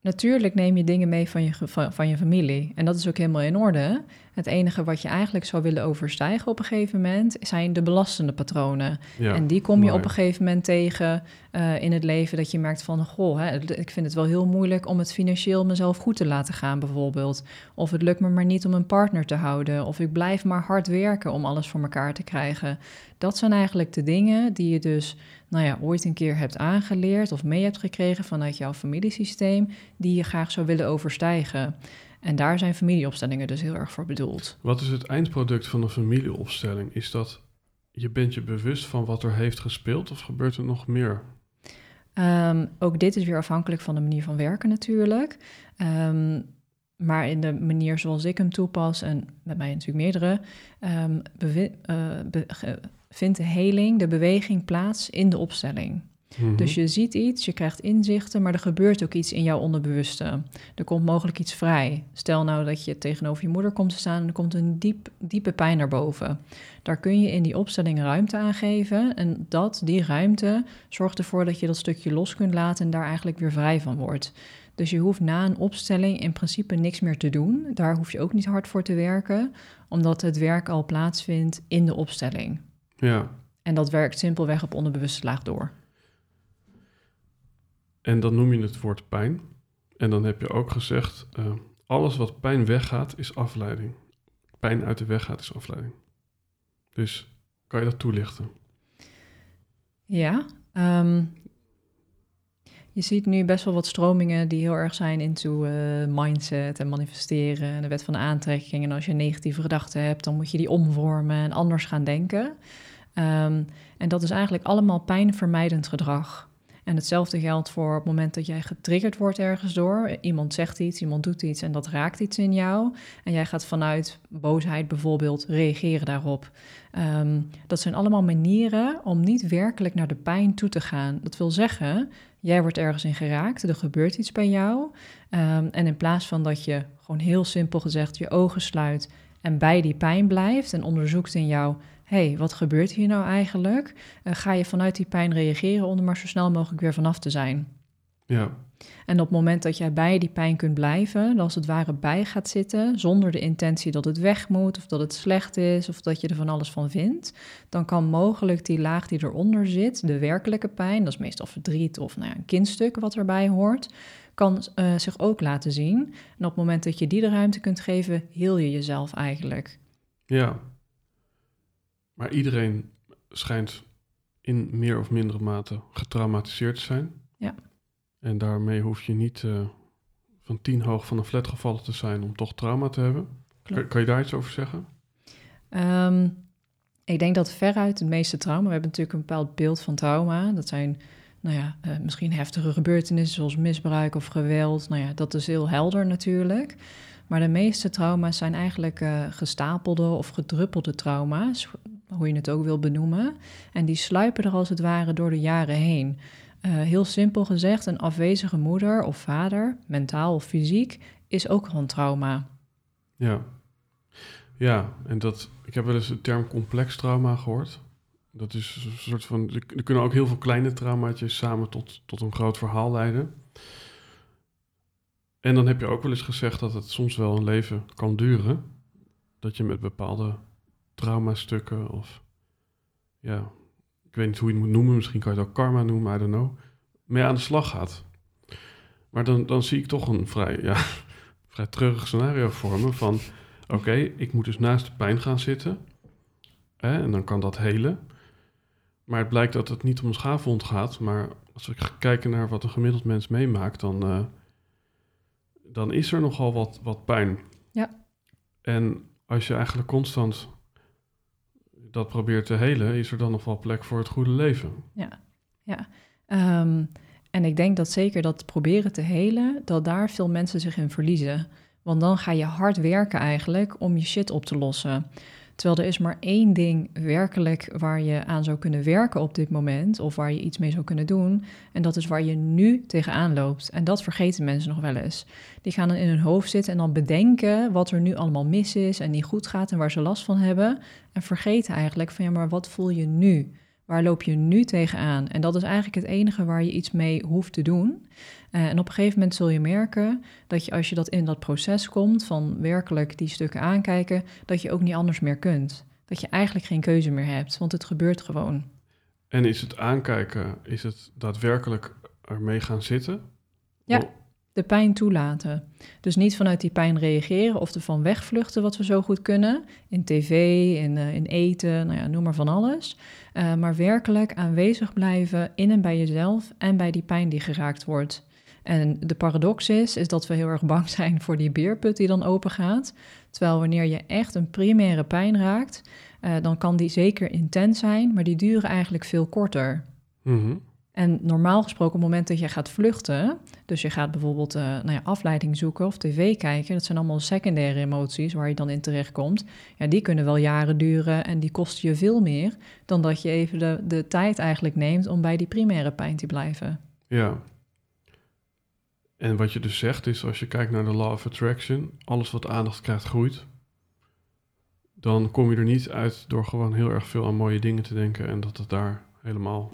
Natuurlijk neem je dingen mee van je, van, van, je familie. En dat is ook helemaal in orde. Het enige wat je eigenlijk zou willen overstijgen op een gegeven moment zijn de belastende patronen. en die kom je op een gegeven moment tegen uh, in het leven dat je merkt van, goh, hè, ik vind het wel heel moeilijk om het financieel mezelf goed te laten gaan bijvoorbeeld. Of het lukt me maar niet om een partner te houden. Of ik blijf maar hard werken om alles voor elkaar te krijgen. Dat zijn eigenlijk de dingen die je dus nou ja, ooit een keer hebt aangeleerd of mee hebt gekregen vanuit jouw familiesysteem, die je graag zou willen overstijgen. En daar zijn familieopstellingen dus heel erg voor bedoeld. Wat is het eindproduct van een familieopstelling? Is dat je bent je bewust van wat er heeft gespeeld of gebeurt er nog meer? Um, ook dit is weer afhankelijk van de manier van werken natuurlijk. Um, maar in de manier zoals ik hem toepas, en met mij natuurlijk meerdere, um, vindt de heling, de beweging plaats in de opstelling. Mhm. Dus je ziet iets, je krijgt inzichten, maar er gebeurt ook iets in jouw onderbewuste. Er komt mogelijk iets vrij. Stel nou dat je tegenover je moeder komt te staan en er komt een diep, diepe pijn naar boven. Daar kun je in die opstelling ruimte aan geven. En dat, die ruimte, zorgt ervoor dat je dat stukje los kunt laten en daar eigenlijk weer vrij van wordt. Dus je hoeft na een opstelling in principe niks meer te doen. Daar hoef je ook niet hard voor te werken, omdat het werk al plaatsvindt in de opstelling. Ja. En dat werkt simpelweg op onderbewuste laag door. En dan noem je het woord pijn. En dan heb je ook gezegd, uh, alles wat pijn weggaat is afleiding. Pijn uit de weg gaat is afleiding. Dus kan je dat toelichten? Ja, um, je ziet nu best wel wat stromingen die heel erg zijn into uh, mindset en manifesteren en de wet van de aantrekking. En als je negatieve gedachten hebt, dan moet je die omvormen en anders gaan denken. Um, en dat is eigenlijk allemaal pijnvermijdend gedrag. En hetzelfde geldt voor het moment dat jij getriggerd wordt ergens door. Iemand zegt iets, iemand doet iets en dat raakt iets in jou. En jij gaat vanuit boosheid bijvoorbeeld reageren daarop. Um, dat zijn allemaal manieren om niet werkelijk naar de pijn toe te gaan. Dat wil zeggen, jij wordt ergens in geraakt, er gebeurt iets bij jou. Um, en in plaats van dat je gewoon heel simpel gezegd je ogen sluit en bij die pijn blijft en onderzoekt in jou hey, wat gebeurt hier nou eigenlijk? Uh, ga je vanuit die pijn reageren om er maar zo snel mogelijk weer vanaf te zijn? Ja, En op het moment dat jij bij die pijn kunt blijven, als het ware bij gaat zitten, zonder de intentie dat het weg moet of dat het slecht is of dat je er van alles van vindt, dan kan mogelijk die laag die eronder zit, de werkelijke pijn, dat is meestal verdriet of nou ja, een kindstuk wat erbij hoort, kan eh, zich ook laten zien. En op het moment dat je die de ruimte kunt geven, heel je jezelf eigenlijk. ja. Maar iedereen schijnt in meer of mindere mate getraumatiseerd te zijn. Ja. En daarmee hoef je niet eh, van tien hoog van een flat gevallen te zijn om toch trauma te hebben. Kan, je daar iets over zeggen? Ehm, ik denk dat veruit het meeste trauma, we hebben natuurlijk een bepaald beeld van trauma. Dat zijn, nou ja, eh, misschien heftige gebeurtenissen zoals misbruik of geweld. Nou ja, dat is heel helder natuurlijk. Maar de meeste trauma's zijn eigenlijk eh, gestapelde of gedruppelde trauma's, hoe je het ook wil benoemen. En die sluipen er als het ware door de jaren heen. Eh, heel simpel gezegd, een afwezige moeder of vader, mentaal of fysiek, is ook al een trauma. Ja. Ja, en dat, ik heb wel eens de term complex trauma gehoord. Dat is een soort van, er er kunnen ook heel veel kleine traumaatjes samen tot, tot een groot verhaal leiden. En dan heb je ook wel eens gezegd dat het soms wel een leven kan duren. Dat je met bepaalde traumastukken of, ja, ik weet niet hoe je het moet noemen, misschien kan je het ook karma noemen, I don't know, mee aan de slag gaat. Maar dan, dan zie ik toch een vrij, ja, [LAUGHS] vrij treurig scenario vormen van... oké, ik moet dus naast de pijn gaan zitten. Hè, en dan kan dat helen. Maar het blijkt dat het niet om een schaafwond gaat. Maar als we kijken naar wat een gemiddeld mens meemaakt... dan, eh, dan is er nogal wat, wat pijn. Ja. En als je eigenlijk constant dat probeert te helen... is er dan nog wel plek voor het goede leven. Ehm, en ik denk dat zeker dat proberen te helen, dat daar veel mensen zich in verliezen. Want dan ga je hard werken eigenlijk om je shit op te lossen. Terwijl er is maar één ding werkelijk waar je aan zou kunnen werken op dit moment, of waar je iets mee zou kunnen doen. En dat is waar je nu tegenaan loopt. En dat vergeten mensen nog wel eens. Die gaan dan in hun hoofd zitten en dan bedenken wat er nu allemaal mis is en niet goed gaat en waar ze last van hebben. En vergeten eigenlijk van ja, maar wat voel je nu? Waar loop je nu tegenaan? En dat is eigenlijk het enige waar je iets mee hoeft te doen. Eh, en op een gegeven moment zul je merken dat je als je dat in dat proces komt van werkelijk die stukken aankijken, dat je ook niet anders meer kunt. Dat je eigenlijk geen keuze meer hebt, want het gebeurt gewoon. En is het aankijken, is het daadwerkelijk ermee gaan zitten? Ja. De pijn toelaten. Dus niet vanuit die pijn reageren of ervan wegvluchten, wat we zo goed kunnen. In tv, in, eh, in eten, nou ja, noem maar van alles. Eh, maar werkelijk aanwezig blijven in en bij jezelf en bij die pijn die geraakt wordt. En de paradox is, is dat we heel erg bang zijn voor die beerput die dan open gaat. Terwijl wanneer je echt een primaire pijn raakt, eh, dan kan die zeker intens zijn, maar die duren eigenlijk veel korter. mhm. En normaal gesproken, op het moment dat je gaat vluchten, dus je gaat bijvoorbeeld eh, nou ja, afleiding zoeken of tv kijken, dat zijn allemaal secundaire emoties waar je dan in terechtkomt. Ja, die kunnen wel jaren duren en die kosten je veel meer dan dat je even de, de tijd eigenlijk neemt om bij die primaire pijn te blijven. Ja. En wat je dus zegt is, als je kijkt naar de law of attraction, alles wat aandacht krijgt groeit. Dan kom je er niet uit door gewoon heel erg veel aan mooie dingen te denken en dat het daar helemaal,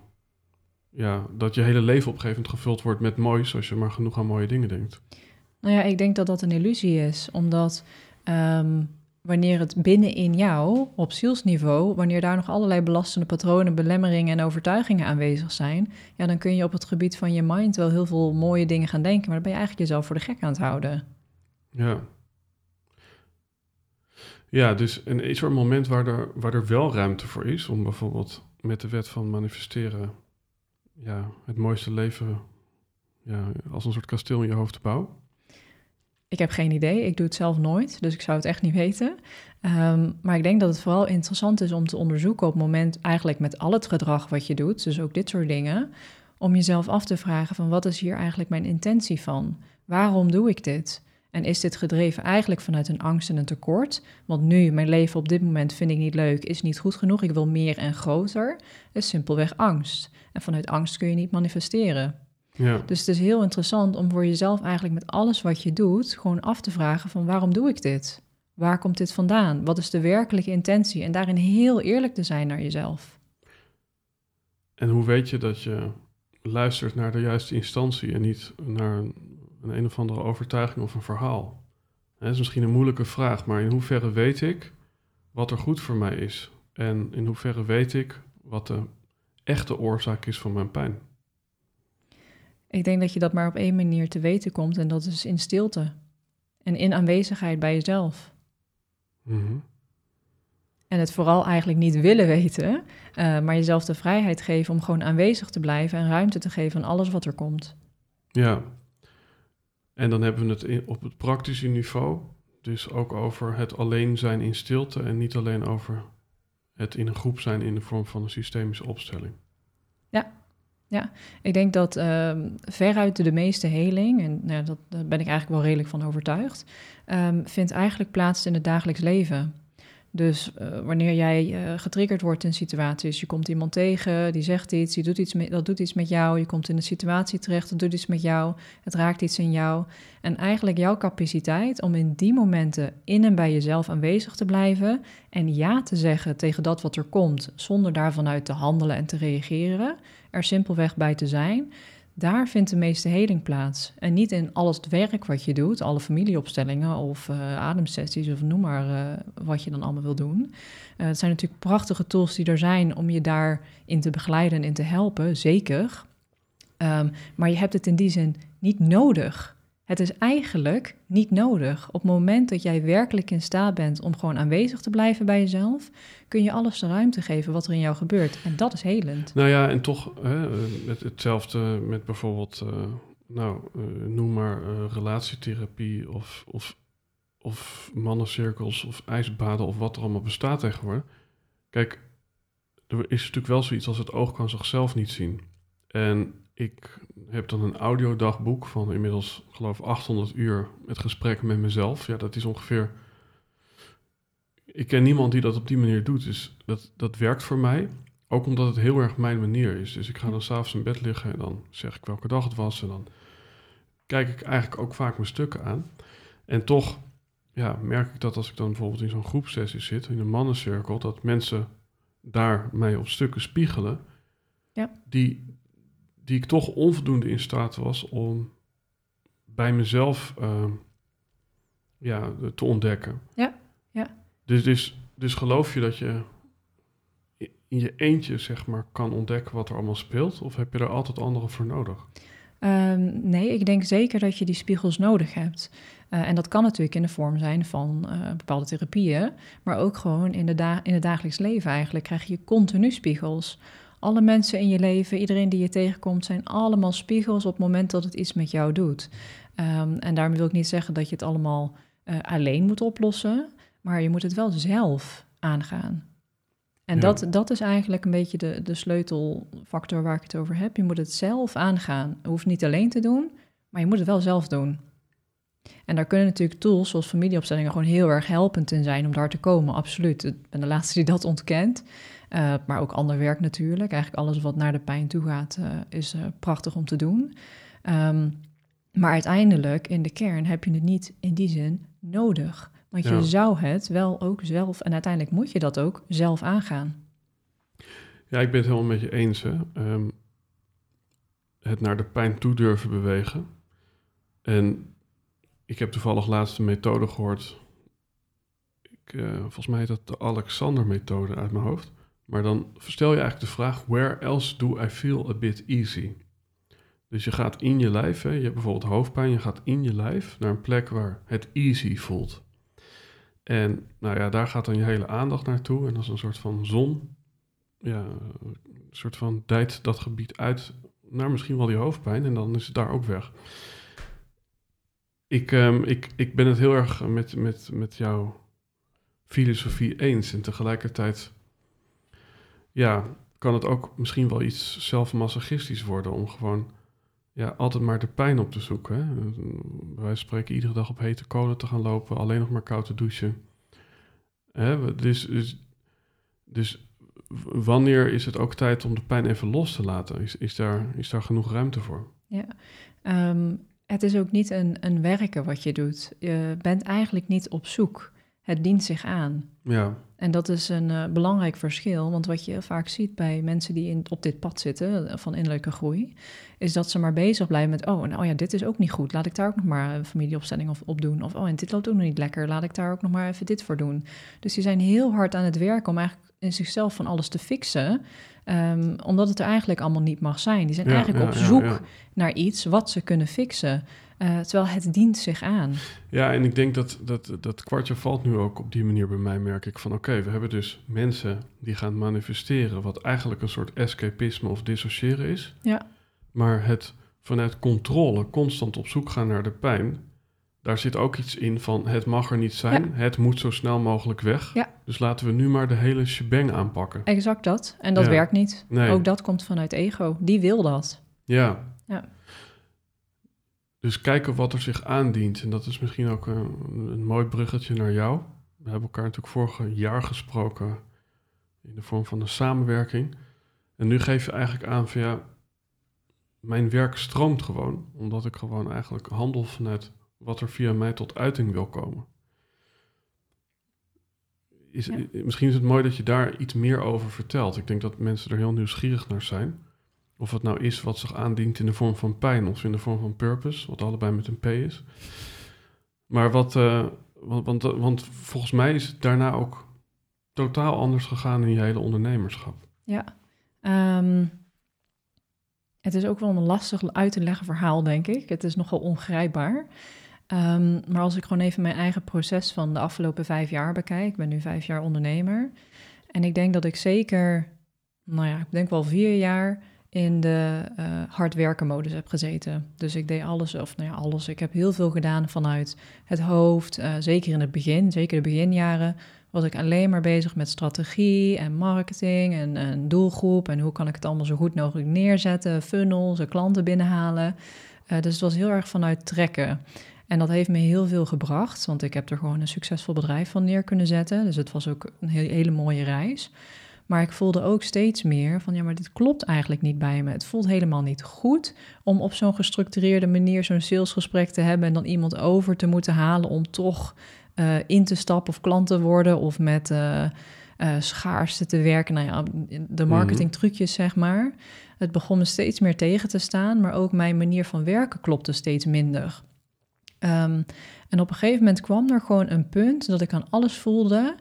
ja, dat je hele leven op gevuld wordt met moois als je maar genoeg aan mooie dingen denkt. Nou ja, ik denk dat dat een illusie is, omdat ehm, wanneer het binnenin jou, op zielsniveau, wanneer daar nog allerlei belastende patronen, belemmeringen en overtuigingen aanwezig zijn, ja, dan kun je op het gebied van je mind wel heel veel mooie dingen gaan denken, maar dan ben je eigenlijk jezelf voor de gek aan het houden. Ja. Ja, dus een moment waar er, waar er wel ruimte voor is om bijvoorbeeld met de wet van manifesteren ja, het mooiste leven ja, als een soort kasteel in je hoofd te bouwen? Ik heb geen idee, ik doe het zelf nooit, dus ik zou het echt niet weten. Ehm, maar ik denk dat het vooral interessant is om te onderzoeken op het moment, eigenlijk met al het gedrag wat je doet, dus ook dit soort dingen, om jezelf af te vragen van wat is hier eigenlijk mijn intentie van? Waarom doe ik dit? En is dit gedreven eigenlijk vanuit een angst en een tekort? Want nu, mijn leven op dit moment vind ik niet leuk, is niet goed genoeg, ik wil meer en groter. Is simpelweg angst. En vanuit angst kun je niet manifesteren. Ja, Dus het is heel interessant om voor jezelf eigenlijk met alles wat je doet, gewoon af te vragen van waarom doe ik dit? Waar komt dit vandaan? Wat is de werkelijke intentie? En daarin heel eerlijk te zijn naar jezelf. en hoe weet je dat je luistert naar de juiste instantie en niet naar een, een, een of andere overtuiging of een verhaal. Dat is misschien een moeilijke vraag, maar in hoeverre weet ik wat er goed voor mij is? En in hoeverre weet ik wat de echte oorzaak is van mijn pijn? Ik denk dat je dat maar op één manier te weten komt en dat is in stilte en in aanwezigheid bij jezelf. Mhm. En het vooral eigenlijk niet willen weten, eh, maar jezelf de vrijheid geven om gewoon aanwezig te blijven en ruimte te geven aan alles wat er komt. Ja, en dan hebben we het in, op het praktische niveau, dus ook over het alleen zijn in stilte en niet alleen over het in een groep zijn in de vorm van een systemische opstelling. Ja, ik denk dat uh, veruit de meeste heling, en nou, dat, daar ben ik eigenlijk wel redelijk van overtuigd, um, vindt eigenlijk plaats in het dagelijks leven. Dus uh, wanneer jij uh, getriggerd wordt in situaties, je komt iemand tegen, die zegt iets, die doet iets met, dat doet iets met jou, je komt in een situatie terecht, dat doet iets met jou, het raakt iets in jou. En eigenlijk jouw capaciteit om in die momenten in en bij jezelf aanwezig te blijven en ja te zeggen tegen dat wat er komt, zonder daarvanuit te handelen en te reageren, er simpelweg bij te zijn, daar vindt de meeste heling plaats. En niet in alles het werk wat je doet, alle familieopstellingen of uh, ademsessies of noem maar uh, wat je dan allemaal wil doen. Uh, het zijn natuurlijk prachtige tools die er zijn om je daarin te begeleiden en in te helpen, zeker. Um, maar je hebt het in die zin niet nodig. Het is eigenlijk niet nodig. Op het moment dat jij werkelijk in staat bent om gewoon aanwezig te blijven bij jezelf, kun je alles de ruimte geven wat er in jou gebeurt. En dat is helend. Nou ja, en toch hè, het, hetzelfde met bijvoorbeeld, uh, nou, uh, noem maar relatietherapie of, of, of mannencirkels of ijsbaden of wat er allemaal bestaat tegenwoordig. Kijk, er is natuurlijk wel zoiets als het oog kan zichzelf niet zien. En ik heb dan een audiodagboek van inmiddels, geloof 800 uur met gesprekken met mezelf. Ja, dat is ongeveer. Ik ken niemand die dat op die manier doet. Dus dat, dat werkt voor mij. Ook omdat het heel erg mijn manier is. Dus ik ga dan s'avonds in bed liggen en dan zeg ik welke dag het was. En dan kijk ik eigenlijk ook vaak mijn stukken aan. En toch ja, merk ik dat als ik dan bijvoorbeeld in zo'n groepsessie zit, in een mannencirkel, dat mensen daar mij op stukken spiegelen. Ja. Die, die ik toch onvoldoende in staat was om bij mezelf uh, ja, te ontdekken. Ja, ja. Dus, dus, dus geloof je dat je in je eentje zeg maar kan ontdekken wat er allemaal speelt? Of heb je er altijd anderen voor nodig? Um, nee, ik denk zeker dat je die spiegels nodig hebt. Uh, en dat kan natuurlijk in de vorm zijn van uh, bepaalde therapieën, maar ook gewoon in, de da in het dagelijks leven eigenlijk krijg je continu spiegels. Alle mensen in je leven, iedereen die je tegenkomt, zijn allemaal spiegels op het moment dat het iets met jou doet. Um, en daarmee wil ik niet zeggen dat je het allemaal uh, alleen moet oplossen, maar je moet het wel zelf aangaan. En ja. dat, dat is eigenlijk een beetje de, de sleutelfactor waar ik het over heb. Je moet het zelf aangaan. Je hoeft niet alleen te doen, maar je moet het wel zelf doen. En daar kunnen natuurlijk tools zoals familieopstellingen gewoon heel erg helpend in zijn om daar te komen, absoluut. Ik ben de laatste die dat ontkent. Uh, maar ook ander werk natuurlijk. Eigenlijk alles wat naar de pijn toe gaat, uh, is uh, prachtig om te doen. Um, maar uiteindelijk, in de kern, heb je het niet in die zin nodig. Want ja. je zou het wel ook zelf, en uiteindelijk moet je dat ook zelf aangaan. Ja, ik ben het helemaal met je eens. Hè. Um, het naar de pijn toe durven bewegen. En ik heb toevallig laatst een methode gehoord. Ik, uh, volgens mij heet dat de Alexander-methode uit mijn hoofd. Maar dan stel je eigenlijk de vraag: where else do I feel a bit easy? Dus je gaat in je lijf, hè, je hebt bijvoorbeeld hoofdpijn, je gaat in je lijf naar een plek waar het easy voelt. En nou ja, daar gaat dan je hele aandacht naartoe. En is een soort van zon. Ja, een soort van dijt dat gebied uit naar misschien wel die hoofdpijn. En dan is het daar ook weg. Ik, um, ik, ik ben het heel erg met, met, met jouw filosofie eens. En tegelijkertijd ja, kan het ook misschien wel iets zelfmasochistisch worden om gewoon ja, altijd maar de pijn op te zoeken. Hè? Wij spreken iedere dag op hete kolen te gaan lopen, alleen nog maar koud te douchen. Hè? Dus, dus, dus wanneer is het ook tijd om de pijn even los te laten? Is, is, daar, is daar genoeg ruimte voor? Ja, um, het is ook niet een, een werken wat je doet. Je bent eigenlijk niet op zoek. Het dient zich aan. Ja. En dat is een uh, belangrijk verschil, want wat je vaak ziet bij mensen die in, op dit pad zitten eh, van innerlijke groei, is dat ze maar bezig blijven met, oh, nou ja, dit is ook niet goed, laat ik daar ook nog maar een familieopstelling op doen. Of, oh, en dit loopt ook nog niet lekker, laat ik daar ook nog maar even dit voor doen. Dus die zijn heel hard aan het werken om eigenlijk in zichzelf van alles te fixen, um, omdat het er eigenlijk allemaal niet mag zijn. Die zijn eigenlijk op zoek naar iets wat ze kunnen fixen. Uh, terwijl het dient zich aan. Ja, en ik denk dat, dat dat kwartje valt nu ook op die manier bij mij, merk ik van oké, we hebben dus mensen die gaan manifesteren, wat eigenlijk een soort escapisme of dissociëren is. Ja. Maar het vanuit controle constant op zoek gaan naar de pijn, daar zit ook iets in van het mag er niet zijn, het moet zo snel mogelijk weg. Ja. Dus laten we nu maar de hele shebang aanpakken. Exact dat. En dat werkt niet. Nee. Ook dat komt vanuit ego. Die wil dat. Ja. Dus kijken wat er zich aandient. En dat is misschien ook een, een, mooi bruggetje naar jou. We hebben elkaar natuurlijk vorig jaar gesproken in de vorm van een samenwerking. En nu geef je eigenlijk aan van ja, mijn werk stroomt gewoon. Omdat ik gewoon eigenlijk handel vanuit wat er via mij tot uiting wil komen. Is, Misschien is het mooi dat je daar iets meer over vertelt. Ik denk dat mensen er heel nieuwsgierig naar zijn. Of het nou is wat zich aandient in de vorm van pijn of in de vorm van purpose, wat allebei met een P is. Maar wat, uh, want, want, want, volgens mij is het daarna ook totaal anders gegaan in je hele ondernemerschap. Ja, ehm, het is ook wel een lastig uit te leggen verhaal, denk ik. Het is nogal ongrijpbaar. Um, maar als ik gewoon even mijn eigen proces van de afgelopen vijf jaar bekijk, ik ben nu vijf jaar ondernemer. En ik denk dat ik zeker, nou ja, ik denk wel vier jaar in de uh, hard werken modus heb gezeten. Dus ik deed alles, of nou ja, alles. Ik heb heel veel gedaan vanuit het hoofd. Uh, zeker in het begin, zeker de beginjaren, was ik alleen maar bezig met strategie en marketing en, doelgroep. En hoe kan ik het allemaal zo goed mogelijk neerzetten, funnels, klanten binnenhalen. Uh, dus het was heel erg vanuit trekken. En dat heeft me heel veel gebracht, want ik heb er gewoon een succesvol bedrijf van neer kunnen zetten. Dus het was ook een hele mooie reis. Maar ik voelde ook steeds meer van ja, maar dit klopt eigenlijk niet bij me. Het voelt helemaal niet goed om op zo'n gestructureerde manier zo'n salesgesprek te hebben en dan iemand over te moeten halen om toch uh, in te stappen of klant te worden of met uh, uh, schaarste te werken. Nou ja, de mhm. marketingtrucjes zeg maar. Het begon me steeds meer tegen te staan, maar ook mijn manier van werken klopte steeds minder. Um, en op een gegeven moment kwam er gewoon een punt dat ik aan alles voelde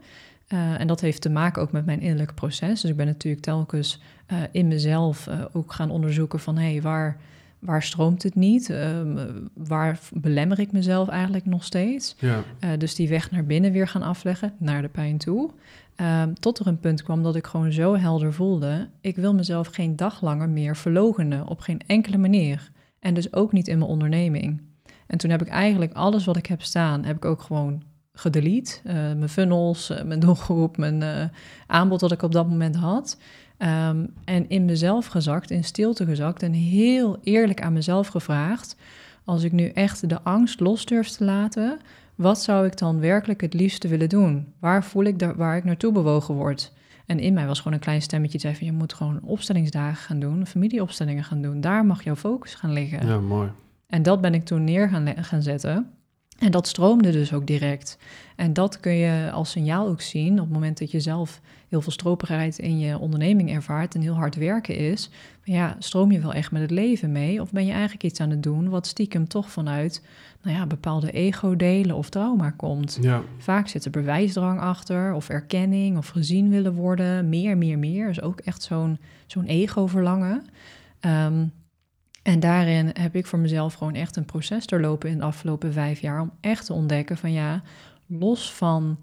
uh, en dat heeft te maken ook met mijn innerlijke proces. Dus ik ben natuurlijk telkens uh, in mezelf uh, ook gaan onderzoeken van hé, hey, waar, waar stroomt het niet? Um, waar belemmer ik mezelf eigenlijk nog steeds? Ja. dus die weg naar binnen weer gaan afleggen, naar de pijn toe. Um, tot er een punt kwam dat ik gewoon zo helder voelde: ik wil mezelf geen dag langer meer verlogenen, op geen enkele manier. En dus ook niet in mijn onderneming. En toen heb ik eigenlijk alles wat ik heb staan, heb ik ook gewoon gedelete. Uh, mijn funnels, uh, mijn doelgroep, mijn uh, aanbod dat ik op dat moment had. Um, en in mezelf gezakt, in stilte gezakt en heel eerlijk aan mezelf gevraagd: als ik nu echt de angst los durf te laten, wat zou ik dan werkelijk het liefste willen doen? Waar voel ik daar, waar ik naartoe bewogen word? En in mij was gewoon een klein stemmetje die zei van je moet gewoon opstellingsdagen gaan doen, familieopstellingen gaan doen. Daar mag jouw focus gaan liggen. Ja, mooi. En dat ben ik toen neer gaan, gaan zetten. En dat stroomde dus ook direct. En dat kun je als signaal ook zien op het moment dat je zelf heel veel stroperigheid in je onderneming ervaart en heel hard werken is. Ja, stroom je wel echt met het leven mee? Of ben je eigenlijk iets aan het doen wat stiekem toch vanuit nou ja, bepaalde ego-delen of trauma komt? Ja. Vaak zit er bewijsdrang achter, of erkenning, of gezien willen worden. Meer, meer, meer. is ook echt zo'n zo'n ego-verlangen. Um, en daarin heb ik voor mezelf gewoon echt een proces doorlopen in de afgelopen vijf jaar om echt te ontdekken van ja, los van,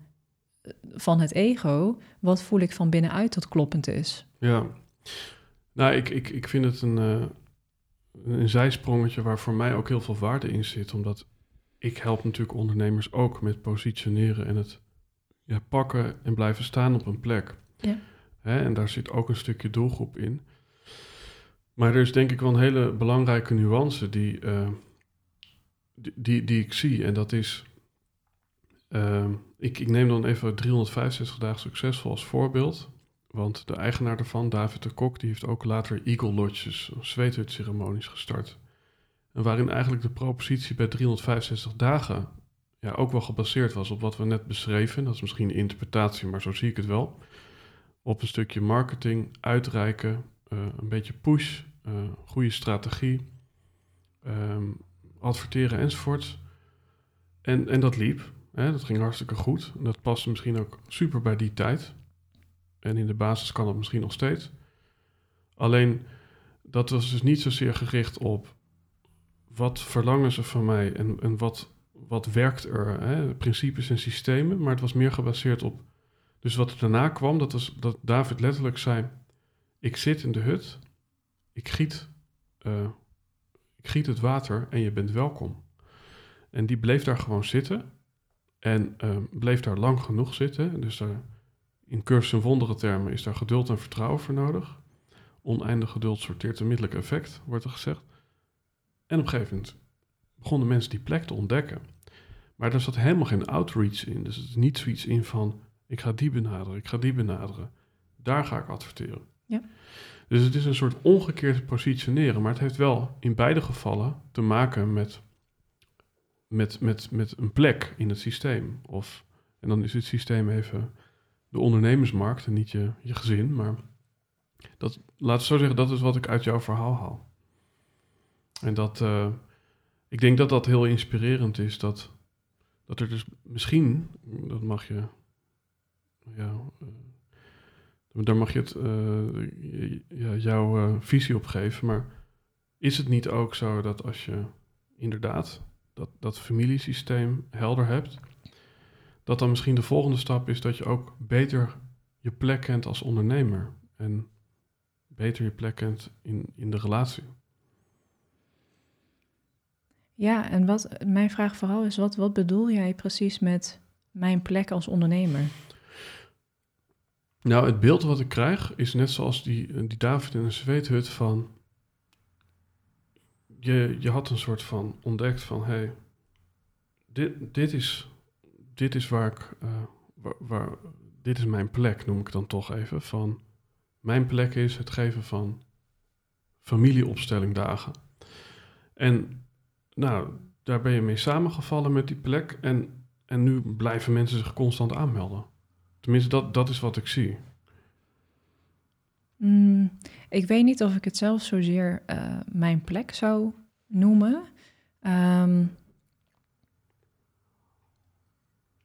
van het ego, wat voel ik van binnenuit dat kloppend is? Ja, nou ik, ik, ik vind het een, uh, een zijsprongetje waar voor mij ook heel veel waarde in zit, omdat ik help natuurlijk ondernemers ook met positioneren en het ja, pakken en blijven staan op een plek. Ja. Hè, en daar zit ook een stukje doelgroep in. Maar er is denk ik wel een hele belangrijke nuance die, uh, die, die, ik zie. En dat is, uh, ik, ik neem dan even 365 dagen succesvol als voorbeeld. Want de eigenaar daarvan, David de Kok, die heeft ook later Eagle Lodges, ceremonies gestart. En waarin eigenlijk de propositie bij 365 dagen ja, ook wel gebaseerd was op wat we net beschreven. Dat is misschien interpretatie, maar zo zie ik het wel. Op een stukje marketing, uitreiken, eh, een beetje push, uh, goede strategie, ehm, adverteren enzovoort. En, en dat liep. Hè, dat ging hartstikke goed. En dat paste misschien ook super bij die tijd. En in de basis kan dat misschien nog steeds. Alleen dat was dus niet zozeer gericht op wat verlangen ze van mij en, en wat, wat werkt er, hè, principes en systemen, maar het was meer gebaseerd op. Dus wat er daarna kwam, dat was dat David letterlijk zei: Ik zit in de hut, ik giet, uh, ik giet het water en je bent welkom. En die bleef daar gewoon zitten en uh, bleef daar lang genoeg zitten. Dus daar, in cursus en wondere termen is daar geduld en vertrouwen voor nodig. Oneindig geduld sorteert onmiddellijk effect, wordt er gezegd. En op een gegeven moment begonnen mensen die plek te ontdekken. Maar er zat helemaal geen outreach in. Dus het is niet zoiets in van, ik ga die benaderen, ik ga die benaderen. Daar ga ik adverteren. Dus het is een soort omgekeerd positioneren. Maar het heeft wel in beide gevallen te maken met, met, met, met een plek in het systeem. Of, en dan is het systeem even de ondernemersmarkt en niet je, je gezin. Maar dat, laat ik zo zeggen, dat is wat ik uit jouw verhaal haal. En dat, uh, ik denk dat dat heel inspirerend is. Dat, dat er dus misschien, dat mag je, ja, uh, daar mag je het, ja, jouw visie op geven. Maar is het niet ook zo dat als je inderdaad dat, dat familiesysteem helder hebt, dat dan misschien de volgende stap is dat je ook beter je plek kent als ondernemer en beter je plek kent in, in de relatie? Ja, en wat mijn vraag vooral is, wat, wat bedoel jij precies met mijn plek als ondernemer? Nou, het beeld wat ik krijg is net zoals die, die David in een zweethut van... Je, je had een soort van ontdekt van, hé, hey, dit, dit, is, dit is waar ik... Waar, waar, dit is mijn plek, noem ik dan toch even. Van, mijn plek is het geven van familieopstellingdagen. En nou, daar ben je mee samengevallen met die plek. En, en nu blijven mensen zich constant aanmelden. Tenminste, dat, dat is wat ik zie. Mm, ik weet niet of ik het zelf zozeer uh, mijn plek zou noemen. Um,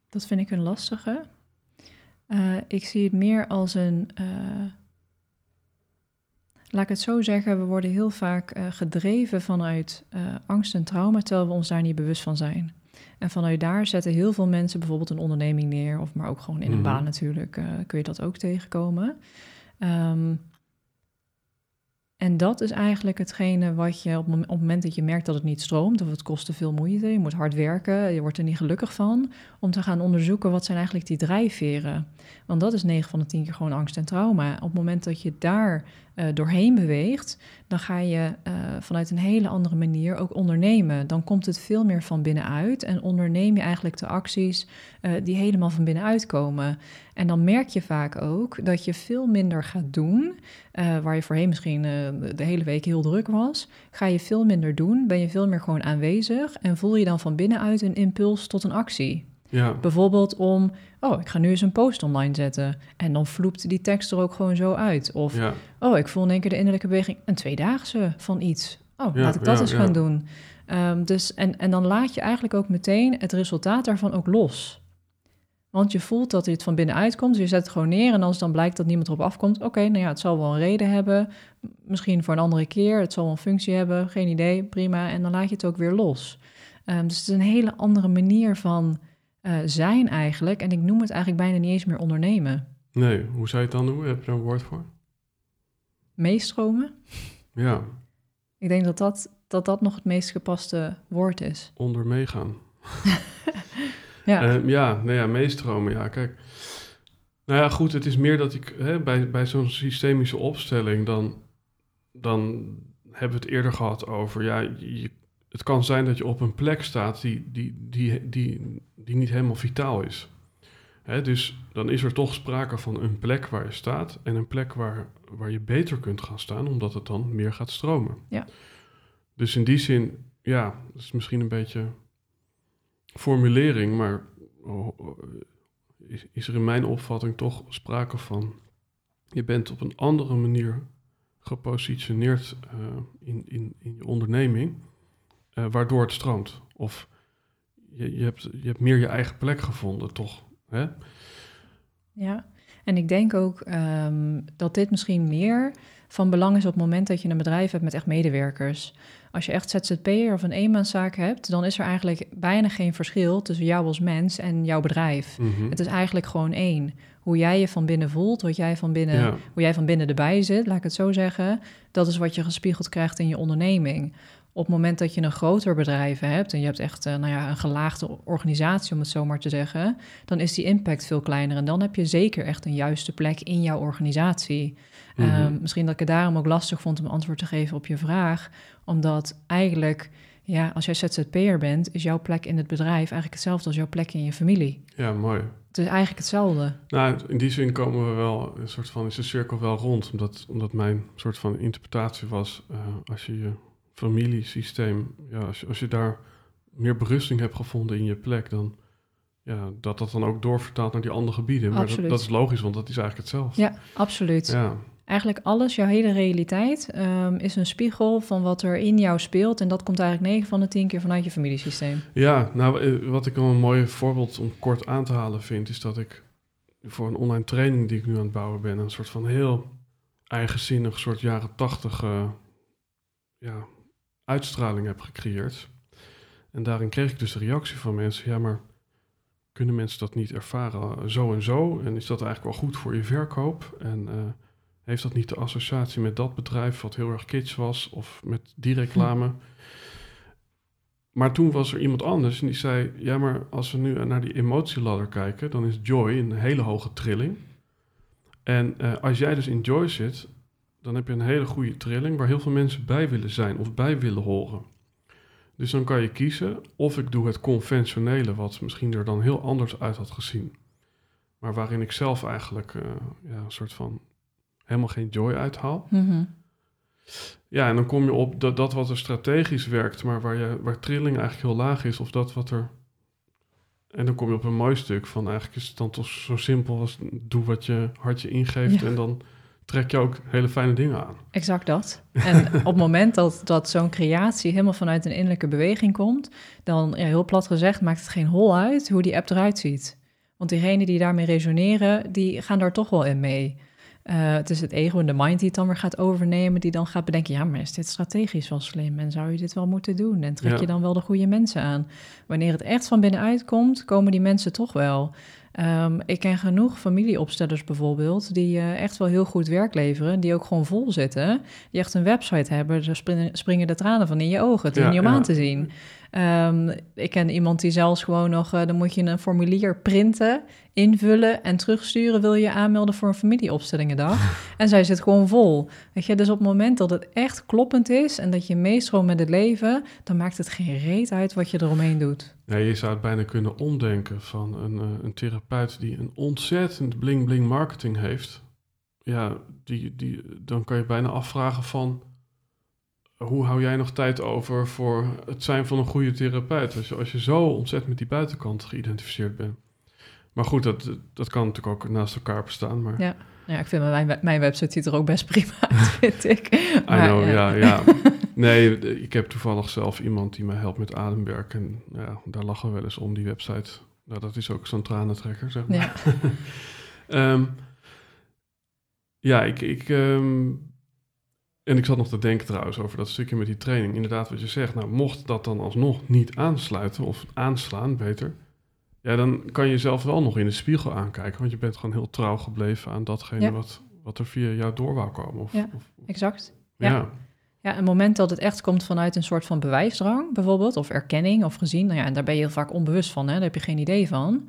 dat vind ik een lastige. Uh, ik zie het meer als een uh, laat ik het zo zeggen, we worden heel vaak gedreven vanuit angst en trauma, terwijl we ons daar niet bewust van zijn. En vanuit daar zetten heel veel mensen bijvoorbeeld een onderneming neer, of maar ook gewoon in een mm -hmm. baan natuurlijk, uh, kun je dat ook tegenkomen. Um, en dat is eigenlijk hetgene wat je op, op het moment dat je merkt dat het niet stroomt of het kost te veel moeite, je moet hard werken, je wordt er niet gelukkig van, om te gaan onderzoeken wat zijn eigenlijk die drijfveren. Want dat is 9 van de 10 keer gewoon angst en trauma. Op het moment dat je daar uh, doorheen beweegt, dan ga je uh, vanuit een hele andere manier ook ondernemen. Dan komt het veel meer van binnenuit en onderneem je eigenlijk de acties uh, die helemaal van binnenuit komen. En dan merk je vaak ook dat je veel minder gaat doen, waar je voorheen misschien de hele week heel druk was. Ga je veel minder doen, ben je veel meer gewoon aanwezig en voel je dan van binnenuit een impuls tot een actie. Ja. Bijvoorbeeld om, oh, ik ga nu eens een post online zetten. En dan vloept die tekst er ook gewoon zo uit. Of, ja. oh, ik voel in één keer de innerlijke beweging, een tweedaagse van iets. Oh, Ja, laat ik dat eens gaan doen. Ehm, dus, en, en dan laat je eigenlijk ook meteen het resultaat daarvan ook los. Want je voelt dat dit van binnenuit komt, dus je zet het gewoon neer. En als dan blijkt dat niemand erop afkomt, oké, nou ja, het zal wel een reden hebben. Misschien voor een andere keer, het zal wel een functie hebben, geen idee, prima. En dan laat je het ook weer los. Ehm, dus het is een hele andere manier van eh, zijn eigenlijk. En ik noem het eigenlijk bijna niet eens meer ondernemen. Nee, hoe zou je het dan doen? Heb je er een woord voor? Meestromen. Ja, Ik denk dat dat, dat dat nog het meest gepaste woord is. onder meegaan. [LAUGHS] Ja, Ehm, ja, nou ja, meestromen, ja, kijk. Nou ja, goed, het is meer dat ik hè, bij, bij zo'n systemische opstelling, dan, dan hebben we het eerder gehad over, ja, je, het kan zijn dat je op een plek staat die, die, die, die, die niet helemaal vitaal is. Hè, dus dan is er toch sprake van een plek waar je staat en een plek waar, waar je beter kunt gaan staan, omdat het dan meer gaat stromen. Ja. Dus in die zin, ja, dat is misschien een beetje formulering, maar is, is er in mijn opvatting toch sprake van... je bent op een andere manier gepositioneerd uh, in, in, in je onderneming, uh, waardoor het stroomt. Of je, je, hebt, je hebt meer je eigen plek gevonden, toch? Hè? Ja, en ik denk ook um, dat dit misschien meer van belang is op het moment dat je een bedrijf hebt met echt medewerkers. Als je echt ZZP'er of een eenmanszaak hebt, dan is er eigenlijk bijna geen verschil tussen jou als mens en jouw bedrijf. Mm -hmm. Het is eigenlijk gewoon één. Hoe jij je van binnen voelt, wat jij van binnen, ja. hoe jij van binnen erbij zit, laat ik het zo zeggen, dat is wat je gespiegeld krijgt in je onderneming. Op het moment dat je een groter bedrijf hebt en je hebt echt nou ja, een gelaagde organisatie, om het zo maar te zeggen, dan is die impact veel kleiner. En dan heb je zeker echt een juiste plek in jouw organisatie. Mm -hmm. um, misschien dat ik het daarom ook lastig vond om antwoord te geven op je vraag, omdat eigenlijk, ja, als jij ZZP'er bent, is jouw plek in het bedrijf eigenlijk hetzelfde als jouw plek in je familie. Ja, mooi. Het is eigenlijk hetzelfde. Nou, in die zin komen we wel een soort van, is de cirkel wel rond, omdat, omdat mijn soort van interpretatie was, uh, als je je familiesysteem, ja, als je, als je daar meer berusting hebt gevonden in je plek, dan ja, dat dat dan ook doorvertaalt naar die andere gebieden. Maar dat, dat, is logisch, want dat is eigenlijk hetzelfde. Ja, absoluut. Ja. Eigenlijk alles, jouw hele realiteit, um, is een spiegel van wat er in jou speelt. En dat komt eigenlijk 9 van de 10 keer vanuit je familiesysteem. Ja, nou, wat ik een mooi voorbeeld om kort aan te halen vind, is dat ik voor een online training die ik nu aan het bouwen ben, een soort van heel eigenzinnig, soort jaren tachtig ja, uitstraling heb gecreëerd. En daarin kreeg ik dus de reactie van mensen: ja, maar kunnen mensen dat niet ervaren zo en zo? En is dat eigenlijk wel goed voor je verkoop? En uh, heeft dat niet de associatie met dat bedrijf wat heel erg kitsch was of met die reclame? Hm. Maar toen was er iemand anders en die zei: Ja, maar als we nu naar die emotieladder kijken, dan is joy een hele hoge trilling. En uh, als jij dus in joy zit, dan heb je een hele goede trilling waar heel veel mensen bij willen zijn of bij willen horen. Dus dan kan je kiezen of ik doe het conventionele, wat misschien er dan heel anders uit had gezien. Maar waarin ik zelf eigenlijk uh, ja, een soort van helemaal geen joy uithaal. Mm -hmm. Ja, en dan kom je op dat, dat wat er strategisch werkt, maar waar, je, waar trilling eigenlijk heel laag is, of dat wat er. En dan kom je op een mooi stuk van eigenlijk is het dan toch zo simpel als doe wat je hartje ingeeft ja. en dan trek je ook hele fijne dingen aan. Exact dat. En [LAUGHS] op het moment dat, dat zo'n creatie helemaal vanuit een innerlijke beweging komt, dan, ja, heel plat gezegd, maakt het geen hol uit hoe die app eruit ziet. Want diegenen die daarmee resoneren, die gaan daar toch wel in mee. Uh, het is het ego en de mind die het dan weer gaat overnemen, die dan gaat bedenken, ja, maar is dit strategisch wel slim en zou je dit wel moeten doen? En trek ja. je dan wel de goede mensen aan? Wanneer het echt van binnenuit komt, komen die mensen toch wel. Um, ik ken genoeg familieopstellers bijvoorbeeld, die uh, echt wel heel goed werk leveren, die ook gewoon vol zitten, die echt een website hebben, daar springen, springen de tranen van in je ogen, het is ja, niet om ja. aan te zien. Um, ik ken iemand die zelfs gewoon nog, uh, dan moet je een formulier printen, invullen en terugsturen, wil je aanmelden voor een familieopstellingendag. [LAUGHS] en zij zit gewoon vol. Weet je, dus op het moment dat het echt kloppend is en dat je meestroomt met het leven, dan maakt het geen reet uit wat je eromheen doet. Ja, je zou het bijna kunnen omdenken van een, uh, een therapeut die een ontzettend bling-bling marketing heeft. Ja, die, die, dan kan je bijna afvragen van hoe hou jij nog tijd over voor het zijn van een goede therapeut? Als je, als je zo ontzettend met die buitenkant geïdentificeerd bent. Maar goed, dat, dat kan natuurlijk ook naast elkaar bestaan. Maar... Ja. ja, ik vind mijn, mijn website ziet er ook best prima uit, [LAUGHS] vind ik. Maar, I know, ja, ja. [LAUGHS] Nee, ik heb toevallig zelf iemand die mij helpt met ademwerk. En ja, daar lachen we wel eens om, die website. Nou, dat is ook zo'n tranentrekker, zeg maar. Ja, um, [LAUGHS] ja ik, ik um, en ik zat nog te denken trouwens over dat stukje met die training. Inderdaad, wat je zegt, nou, mocht dat dan alsnog niet aansluiten of aanslaan, beter. Ja, dan kan je jezelf wel nog in de spiegel aankijken. Want je bent gewoon heel trouw gebleven aan datgene ja. wat, wat er via jou door wou komen. Of, ja, of, exact. Ja. ja. Ja, een moment dat het echt komt vanuit een soort van bewijsdrang, bijvoorbeeld, of erkenning of gezien. Nou ja, en daar ben je heel vaak onbewust van, hè? daar heb je geen idee van.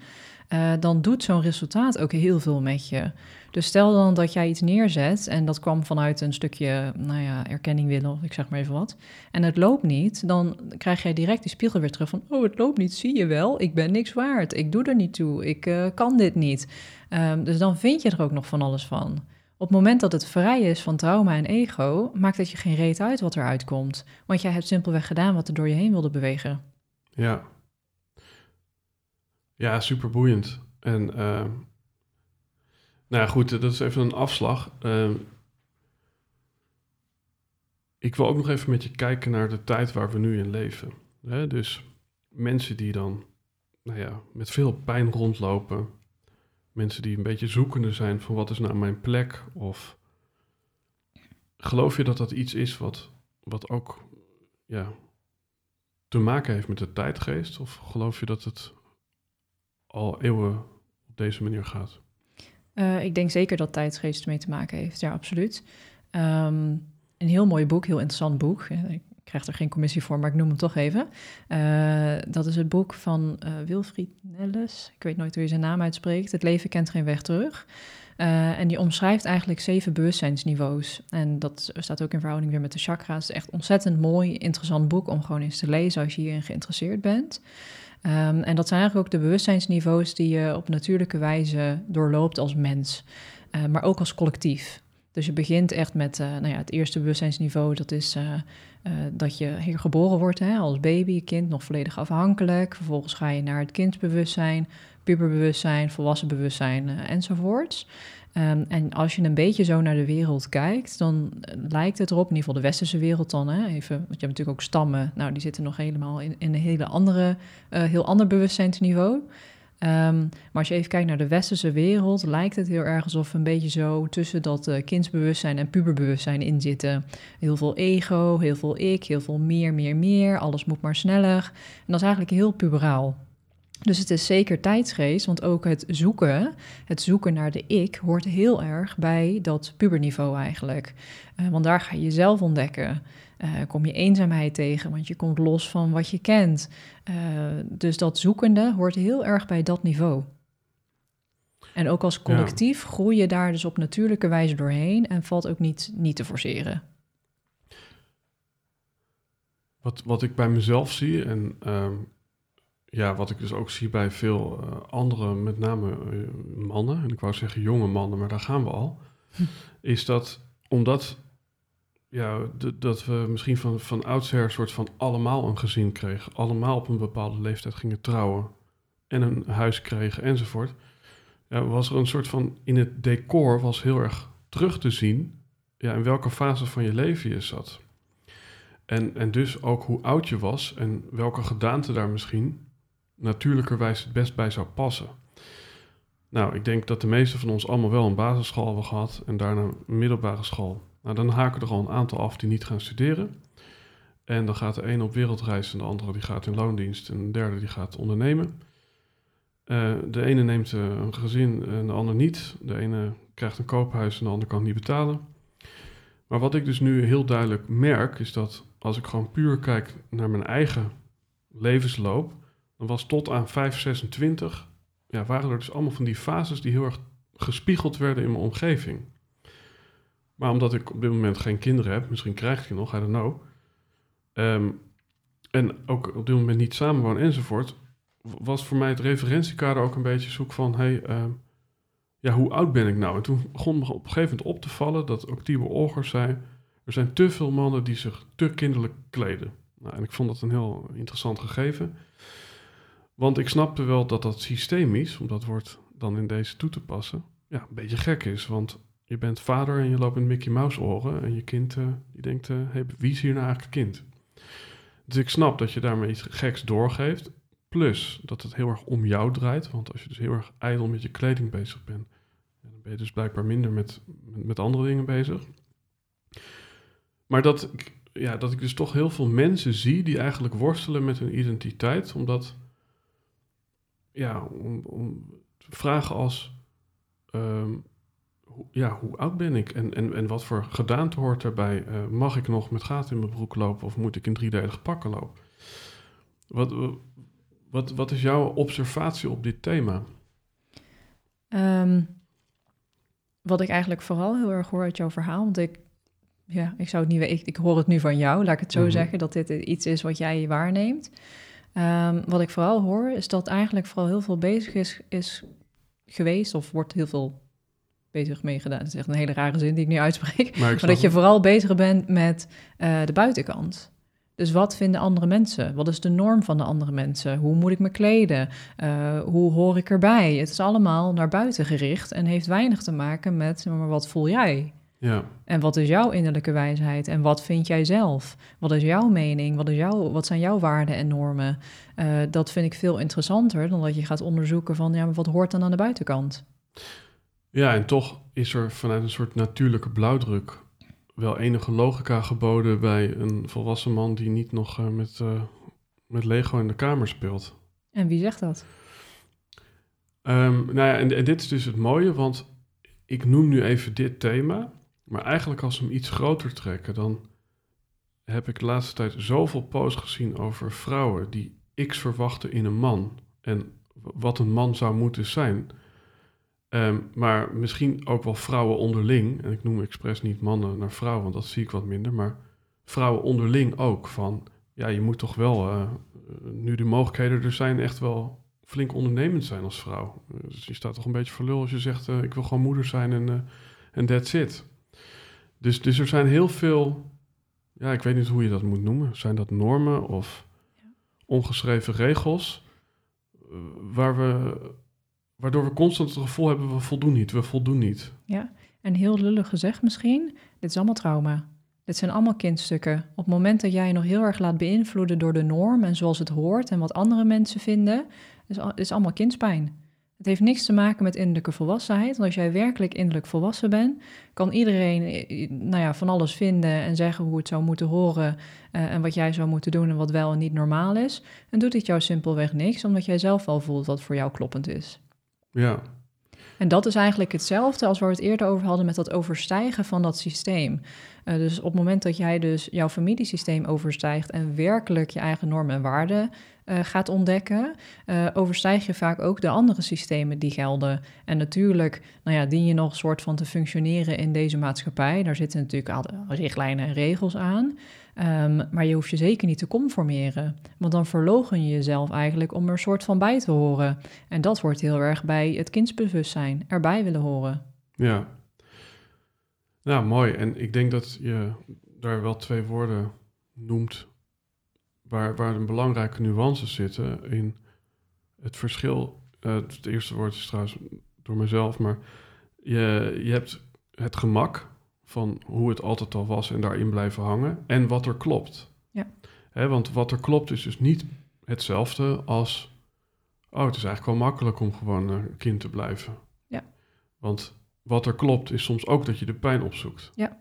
Uh, dan doet zo'n resultaat ook heel veel met je. Dus stel dan dat jij iets neerzet en dat kwam vanuit een stukje, nou ja, erkenning willen of ik zeg maar even wat. En het loopt niet, dan krijg jij direct die spiegel weer terug van, oh het loopt niet, zie je wel, ik ben niks waard, ik doe er niet toe, ik uh, kan dit niet. Um, dus dan vind je er ook nog van alles van. Op het moment dat het vrij is van trauma en ego, maakt het je geen reet uit wat eruit komt. Want jij hebt simpelweg gedaan wat er door je heen wilde bewegen. Ja. Ja, super boeiend. En uh, nou ja, goed, dat is even een afslag. Uh, ik wil ook nog even met je kijken naar de tijd waar we nu in leven. Hè? Dus mensen die dan nou ja, met veel pijn rondlopen. Mensen die een beetje zoekende zijn van wat is nou mijn plek? Of geloof je dat dat iets is wat, wat ook ja, te maken heeft met de tijdgeest? Of geloof je dat het al eeuwen op deze manier gaat? Uh, ik denk zeker dat tijdsgeest mee te maken heeft, ja, absoluut. Um, een heel mooi boek, heel interessant boek. Ik krijg er geen commissie voor, maar ik noem hem toch even. Uh, dat is het boek van uh, Wilfried Nelles. Ik weet nooit hoe je zijn naam uitspreekt. Het leven kent geen weg terug. En die omschrijft eigenlijk zeven bewustzijnsniveaus. En dat staat ook in verhouding weer met de chakra's. Echt ontzettend mooi, interessant boek om gewoon eens te lezen als je hierin geïnteresseerd bent. Um, en dat zijn eigenlijk ook de bewustzijnsniveaus die je op natuurlijke wijze doorloopt als mens, uh, maar ook als collectief. Dus je begint echt met uh, nou ja, het eerste bewustzijnsniveau, dat is uh, dat je hier geboren wordt hè, als baby, kind, nog volledig afhankelijk. Vervolgens ga je naar het kindsbewustzijn, puberbewustzijn, volwassen bewustzijn enzovoorts. Um, en als je een beetje zo naar de wereld kijkt, dan lijkt het erop, in ieder geval de westerse wereld dan, hè, even, want je hebt natuurlijk ook stammen, nou die zitten nog helemaal in, in een hele andere, uh, heel ander bewustzijnsniveau. Um, maar als je even kijkt naar de westerse wereld, lijkt het heel erg alsof we een beetje zo tussen dat uh, kindsbewustzijn en puberbewustzijn in zitten. Heel veel ego, heel veel ik, heel veel meer, meer, meer, alles moet maar sneller. En dat is eigenlijk heel puberaal. Dus het is zeker tijdsgeest, want ook het zoeken, het zoeken naar de ik, hoort heel erg bij dat puberniveau eigenlijk. Uh, want daar ga je jezelf ontdekken. Uh, kom je eenzaamheid tegen, want je komt los van wat je kent. Uh, dus dat zoekende hoort heel erg bij dat niveau. En ook als collectief ja. groei je daar dus op natuurlijke wijze doorheen en valt ook niet, niet te forceren. Wat, wat ik bij mezelf zie, en uh, ja, wat ik dus ook zie bij veel uh, andere, met name uh, mannen, en ik wou zeggen jonge mannen, maar daar gaan we al, hm. [LAUGHS] is dat omdat ja, dat we misschien van, van oudsher een soort van allemaal een gezin kregen, allemaal op een bepaalde leeftijd gingen trouwen en een huis kregen enzovoort, ja, was er een soort van, in het decor was heel erg terug te zien ja, in welke fase van je leven je zat. En, en dus ook hoe oud je was en welke gedaante daar misschien natuurlijkerwijs het best bij zou passen. Nou, ik denk dat de meeste van ons allemaal wel een basisschool hebben gehad en daarna een middelbare school. Nou, dan haken er al een aantal af die niet gaan studeren. En dan gaat de ene op wereldreis en de andere die gaat in loondienst en de derde die gaat ondernemen. Uh, de ene neemt uh, een gezin en de ander niet. De ene krijgt een koophuis en de ander kan het niet betalen. Maar wat ik dus nu heel duidelijk merk, is dat als ik gewoon puur kijk naar mijn eigen levensloop, dan was tot aan 5, 26, ja, waren er dus allemaal van die fases die heel erg gespiegeld werden in mijn omgeving. Maar omdat ik op dit moment geen kinderen heb, misschien krijg ik nog, I don't know. Um, en ook op dit moment niet samenwonen enzovoort, was voor mij het referentiekader ook een beetje zoek van, hey, uh, ja, hoe oud ben ik nou? En toen begon me op een gegeven moment op te vallen dat ook Tibor Olgers zei, er zijn te veel mannen die zich te kinderlijk kleden. Nou, en ik vond dat een heel interessant gegeven. Want ik snapte wel dat dat systemisch, om dat woord dan in deze toe te passen, ja, een beetje gek is. Want je bent vader en je loopt met Mickey Mouse oren en je kind uh, die denkt, uh, wie is hier nou eigenlijk kind? Dus ik snap dat je daarmee iets geks doorgeeft. Plus dat het heel erg om jou draait. Want als je dus heel erg ijdel met je kleding bezig bent, dan ben je dus blijkbaar minder met, met andere dingen bezig. Maar dat ja, dat ik dus toch heel veel mensen zie die eigenlijk worstelen met hun identiteit. Omdat, ja, om, om vragen als, um, ja, hoe oud ben ik en, en, en wat voor gedaante hoort daarbij? Uh, mag ik nog met gaten in mijn broek lopen of moet ik in driedelige pakken lopen? Wat, wat, wat is jouw observatie op dit thema? Um, wat ik eigenlijk vooral heel erg hoor uit jouw verhaal, want ik, ja, ik zou het niet weten, ik, ik hoor het nu van jou, laat ik het zo mm-hmm. zeggen, dat dit iets is wat jij waarneemt. Um, wat ik vooral hoor, is dat eigenlijk vooral heel veel bezig is, is geweest, of wordt heel veel bezig mee gedaan. Dat is echt een hele rare zin die ik nu uitspreek. Maar, maar dat je vooral bezig bent met uh, de buitenkant. Dus wat vinden andere mensen? Wat is de norm van de andere mensen? Hoe moet ik me kleden? Uh, hoe hoor ik erbij? Het is allemaal naar buiten gericht en heeft weinig te maken met maar wat voel jij? Ja. En wat is jouw innerlijke wijsheid? En wat vind jij zelf? Wat is jouw mening? Wat, is jouw, wat zijn jouw waarden en normen? Uh, dat vind ik veel interessanter dan dat je gaat onderzoeken van ja, maar wat hoort dan aan de buitenkant? Ja, en toch is er vanuit een soort natuurlijke blauwdruk wel enige logica geboden bij een volwassen man die niet nog uh, met, uh, met Lego in de kamer speelt. En wie zegt dat? Um, nou ja, en, en, dit is dus het mooie, want ik noem nu even dit thema, maar eigenlijk als we hem iets groter trekken, dan heb ik de laatste tijd zoveel posts gezien over vrouwen die X verwachten in een man en wat een man zou moeten zijn. Um, maar misschien ook wel vrouwen onderling. En ik noem expres niet mannen naar vrouwen, want dat zie ik wat minder. Maar vrouwen onderling ook. Van ja, je moet toch wel, uh, nu de mogelijkheden er zijn, echt wel flink ondernemend zijn als vrouw. Dus je staat toch een beetje voor lul als je zegt: uh, ik wil gewoon moeder zijn en, uh, that's it. Dus, dus er zijn heel veel, ja, ik weet niet hoe je dat moet noemen. Zijn dat normen of ongeschreven regels? waar we Waardoor we constant het gevoel hebben, we voldoen niet, we voldoen niet. Ja, en heel lullig gezegd misschien, dit is allemaal trauma. Dit zijn allemaal kindstukken. Op het moment dat jij je nog heel erg laat beïnvloeden door de norm en zoals het hoort en wat andere mensen vinden, is, is allemaal kindspijn. Het heeft niks te maken met innerlijke volwassenheid. Want als jij werkelijk innerlijk volwassen bent, kan iedereen eh, nou ja, van alles vinden en zeggen hoe het zou moeten horen uh, en wat jij zou moeten doen en wat wel en niet normaal is. En doet het jou simpelweg niks, omdat jij zelf wel voelt wat voor jou kloppend is. Ja. En dat is eigenlijk hetzelfde als waar we het eerder over hadden met dat overstijgen van dat systeem. Uh, dus op het moment dat jij dus jouw familiesysteem overstijgt en werkelijk je eigen normen en waarden uh, gaat ontdekken, uh, overstijg je vaak ook de andere systemen die gelden. En natuurlijk, nou ja, dien je nog soort van te functioneren in deze maatschappij. Daar zitten natuurlijk al richtlijnen en regels aan. Um, maar je hoeft je zeker niet te conformeren. Want dan verlogen je jezelf eigenlijk om er soort van bij te horen. En dat hoort heel erg bij het kindsbewustzijn, erbij willen horen. Ja. Nou, mooi. En ik denk dat je daar wel twee woorden noemt waar, waar een belangrijke nuances zitten in het verschil. Uh, het eerste woord is trouwens door mezelf, maar je, je hebt het gemak van hoe het altijd al was en daarin blijven hangen. En wat er klopt. Ja. Hè, want wat er klopt is dus niet hetzelfde als... Oh, het is eigenlijk wel makkelijk om gewoon een kind te blijven. Ja. Want wat er klopt is soms ook dat je de pijn opzoekt. Ja.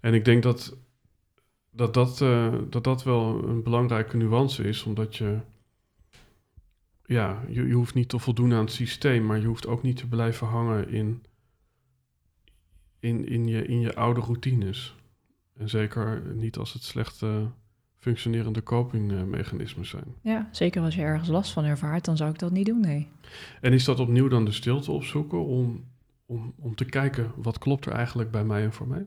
En ik denk dat dat dat, uh, dat dat wel een belangrijke nuance is, omdat je... Ja, je, je hoeft niet te voldoen aan het systeem, maar je hoeft ook niet te blijven hangen in in, in, je, in je oude routines. En zeker niet als het slechte functionerende copingmechanismen zijn. Ja, zeker als je ergens last van ervaart, dan zou ik dat niet doen, nee. En is dat opnieuw dan de stilte opzoeken om, om, om te kijken wat klopt er eigenlijk bij mij en voor mij?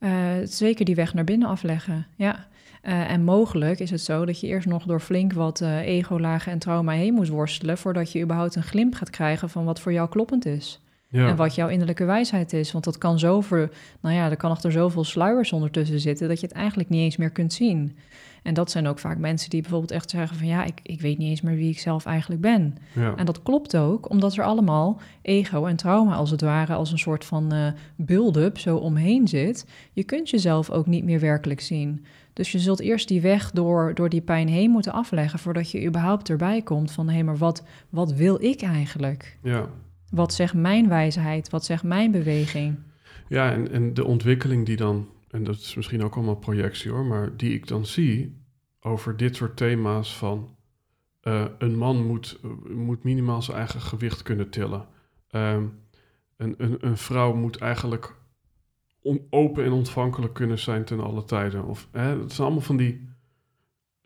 Uh, zeker die weg naar binnen afleggen, ja. Uh, en mogelijk is het zo dat je eerst nog door flink wat uh, ego-lagen en trauma heen moet worstelen... voordat je überhaupt een glimp gaat krijgen van wat voor jou kloppend is. Ja. En wat jouw innerlijke wijsheid is. Want dat kan zoveel, nou ja, er kan achter zoveel sluiers ondertussen zitten dat je het eigenlijk niet eens meer kunt zien. En dat zijn ook vaak mensen die bijvoorbeeld echt zeggen van ja, ik, ik weet niet eens meer wie ik zelf eigenlijk ben. Ja. En dat klopt ook, omdat er allemaal ego en trauma als het ware als een soort van uh, build-up zo omheen zit. Je kunt jezelf ook niet meer werkelijk zien. Dus je zult eerst die weg door, door die pijn heen moeten afleggen voordat je überhaupt erbij komt van hé, hey, maar wat, wat wil ik eigenlijk? Ja. Wat zegt mijn wijsheid? Wat zegt mijn beweging? Ja, en, en de ontwikkeling die dan, en dat is misschien ook allemaal projectie hoor, maar die ik dan zie over dit soort thema's van uh, een man moet, moet minimaal zijn eigen gewicht kunnen tillen. Um, een, een, een vrouw moet eigenlijk open en ontvankelijk kunnen zijn ten alle tijden. Of, hè, het zijn allemaal van die.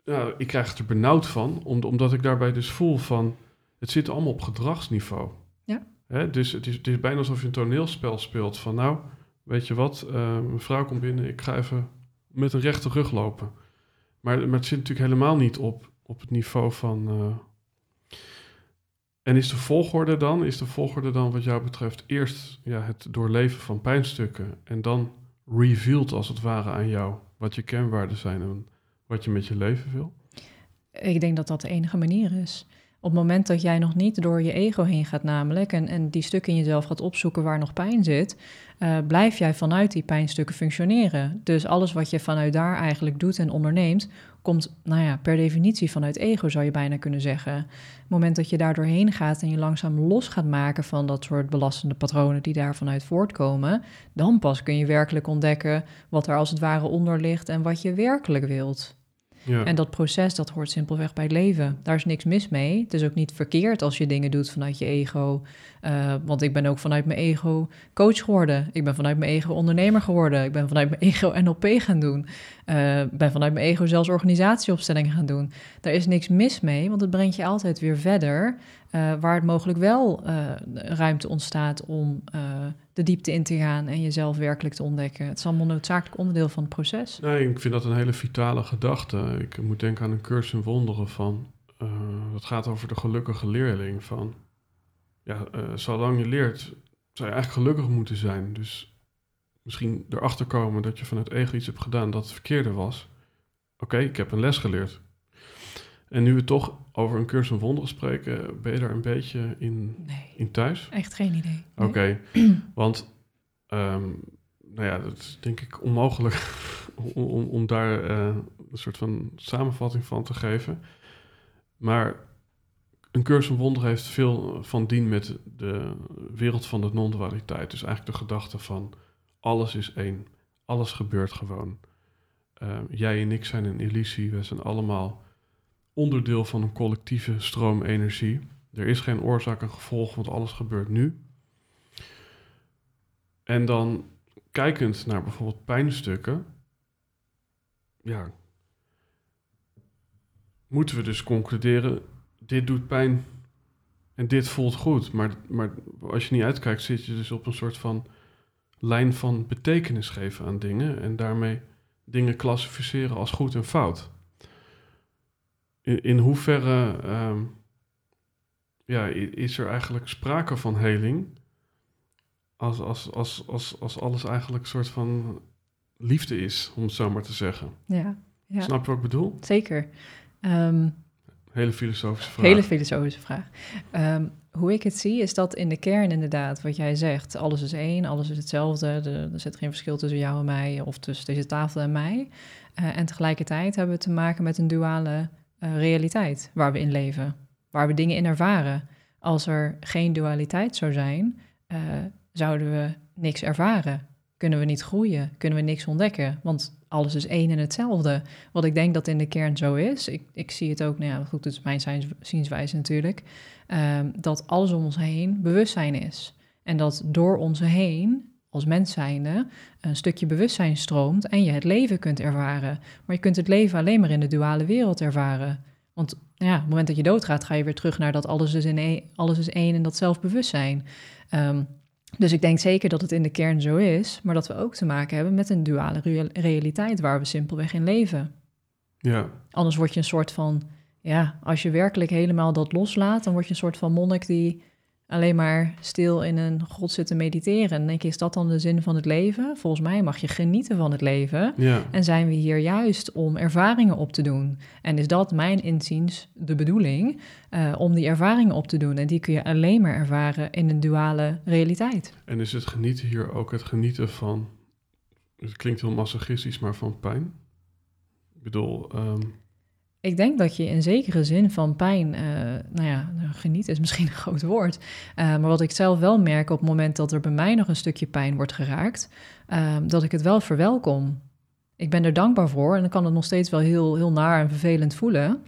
Ja, ik krijg het er benauwd van, omdat ik daarbij dus voel van. Het zit allemaal op gedragsniveau. Hè, dus het is, het is bijna alsof je een toneelspel speelt. Van nou, weet je wat, uh, mijn vrouw komt binnen, ik ga even met een rechte rug lopen. Maar, maar het zit natuurlijk helemaal niet op, op het niveau van. Uh... En is de volgorde dan, is de volgorde dan wat jou betreft eerst ja, het doorleven van pijnstukken en dan revealed als het ware aan jou wat je kernwaarden zijn en wat je met je leven wil? Ik denk dat dat de enige manier is. Op het moment dat jij nog niet door je ego heen gaat, namelijk, en, en die stukken in jezelf gaat opzoeken waar nog pijn zit, uh, blijf jij vanuit die pijnstukken functioneren. Dus alles wat je vanuit daar eigenlijk doet en onderneemt, komt, nou ja, per definitie vanuit ego, zou je bijna kunnen zeggen. Op het moment dat je daar doorheen gaat en je langzaam los gaat maken van dat soort belastende patronen die daar vanuit voortkomen, dan pas kun je werkelijk ontdekken wat er als het ware onder ligt en wat je werkelijk wilt. Ja. En dat proces, dat hoort simpelweg bij het leven. Daar is niks mis mee. Het is ook niet verkeerd als je dingen doet vanuit je ego. Uh, want ik ben ook vanuit mijn ego coach geworden. Ik ben vanuit mijn ego ondernemer geworden. Ik ben vanuit mijn ego [LAUGHS] NLP gaan doen. Uh, ben vanuit mijn ego zelfs organisatieopstellingen gaan doen. Daar is niks mis mee, want het brengt je altijd weer verder. Uh, waar het mogelijk wel ruimte ontstaat om de diepte in te gaan en jezelf werkelijk te ontdekken. Het is allemaal noodzakelijk onderdeel van het proces. Nee, ik vind dat een hele vitale gedachte. Ik moet denken aan een cursus in wonderen van... Uh, dat gaat over de gelukkige leerling van... Ja, uh, zolang je leert, zou je eigenlijk gelukkig moeten zijn. Dus misschien erachter komen dat je vanuit ego iets hebt gedaan dat het verkeerde was. Oké, ik heb een les geleerd. En nu we toch over een cursus in wonderen spreken, ben je daar een beetje in, in thuis? Echt geen idee. Oké, [CLEARS THROAT] want um, nou ja, dat is denk ik onmogelijk [LAUGHS] om, om, om daar uh, een soort van samenvatting van te geven. Maar een cursus in wonderen heeft veel van dien met de wereld van de non-dualiteit. Dus eigenlijk de gedachte van alles is één, alles gebeurt gewoon. Uh, jij en ik zijn een illusie, we zijn allemaal onderdeel van een collectieve stroom energie. Er is geen oorzaak en gevolg, want alles gebeurt nu. En dan kijkend naar bijvoorbeeld pijnstukken, ja, moeten we dus concluderen, dit doet pijn en dit voelt goed. Maar, maar als je niet uitkijkt, zit je dus op een soort van lijn van betekenis geven aan dingen en daarmee dingen klassificeren als goed en fout in, in hoeverre um, ja, is er eigenlijk sprake van heling als, als, als, als, als alles eigenlijk een soort van liefde is, om het zo maar te zeggen. Ja, ja. Snap je wat ik bedoel? Zeker. Um, hele filosofische vraag. Hele filosofische vraag. Um, hoe ik het zie, is dat in de kern inderdaad, wat jij zegt, alles is één, alles is hetzelfde, er zit geen verschil tussen jou en mij of tussen deze tafel en mij. Uh, en tegelijkertijd hebben we te maken met een duale uh, realiteit waar we in leven, waar we dingen in ervaren. Als er geen dualiteit zou zijn, uh, zouden we niks ervaren. Kunnen we niet groeien, kunnen we niks ontdekken, want alles is één en hetzelfde. Wat ik denk dat in de kern zo is, ik, ik zie het ook, nou ja, goed, het is mijn zienswijze natuurlijk, uh, dat alles om ons heen bewustzijn is. En dat door ons heen als mens zijnde een stukje bewustzijn stroomt en je het leven kunt ervaren. Maar je kunt het leven alleen maar in de duale wereld ervaren. Want ja, op het moment dat je doodgaat, ga je weer terug naar dat alles is, in een, alles is één en dat zelfbewustzijn. Um, dus ik denk zeker dat het in de kern zo is, maar dat we ook te maken hebben met een duale realiteit waar we simpelweg in leven. Ja. Anders word je een soort van, ja, als je werkelijk helemaal dat loslaat, dan word je een soort van monnik die alleen maar stil in een god zitten mediteren. En denk je, is dat dan de zin van het leven? Volgens mij mag je genieten van het leven. Ja. En zijn we hier juist om ervaringen op te doen. En is dat mijn inziens de bedoeling, uh, om die ervaringen op te doen. En die kun je alleen maar ervaren in een duale realiteit. En is het genieten hier ook het genieten van, het klinkt heel masochistisch, maar van pijn? Ik bedoel... Um ik denk dat je in zekere zin van pijn, uh, nou ja, genieten is misschien een groot woord. Uh, maar wat ik zelf wel merk op het moment dat er bij mij nog een stukje pijn wordt geraakt, uh, dat ik het wel verwelkom. Ik ben er dankbaar voor en dan kan het nog steeds wel heel, heel naar en vervelend voelen.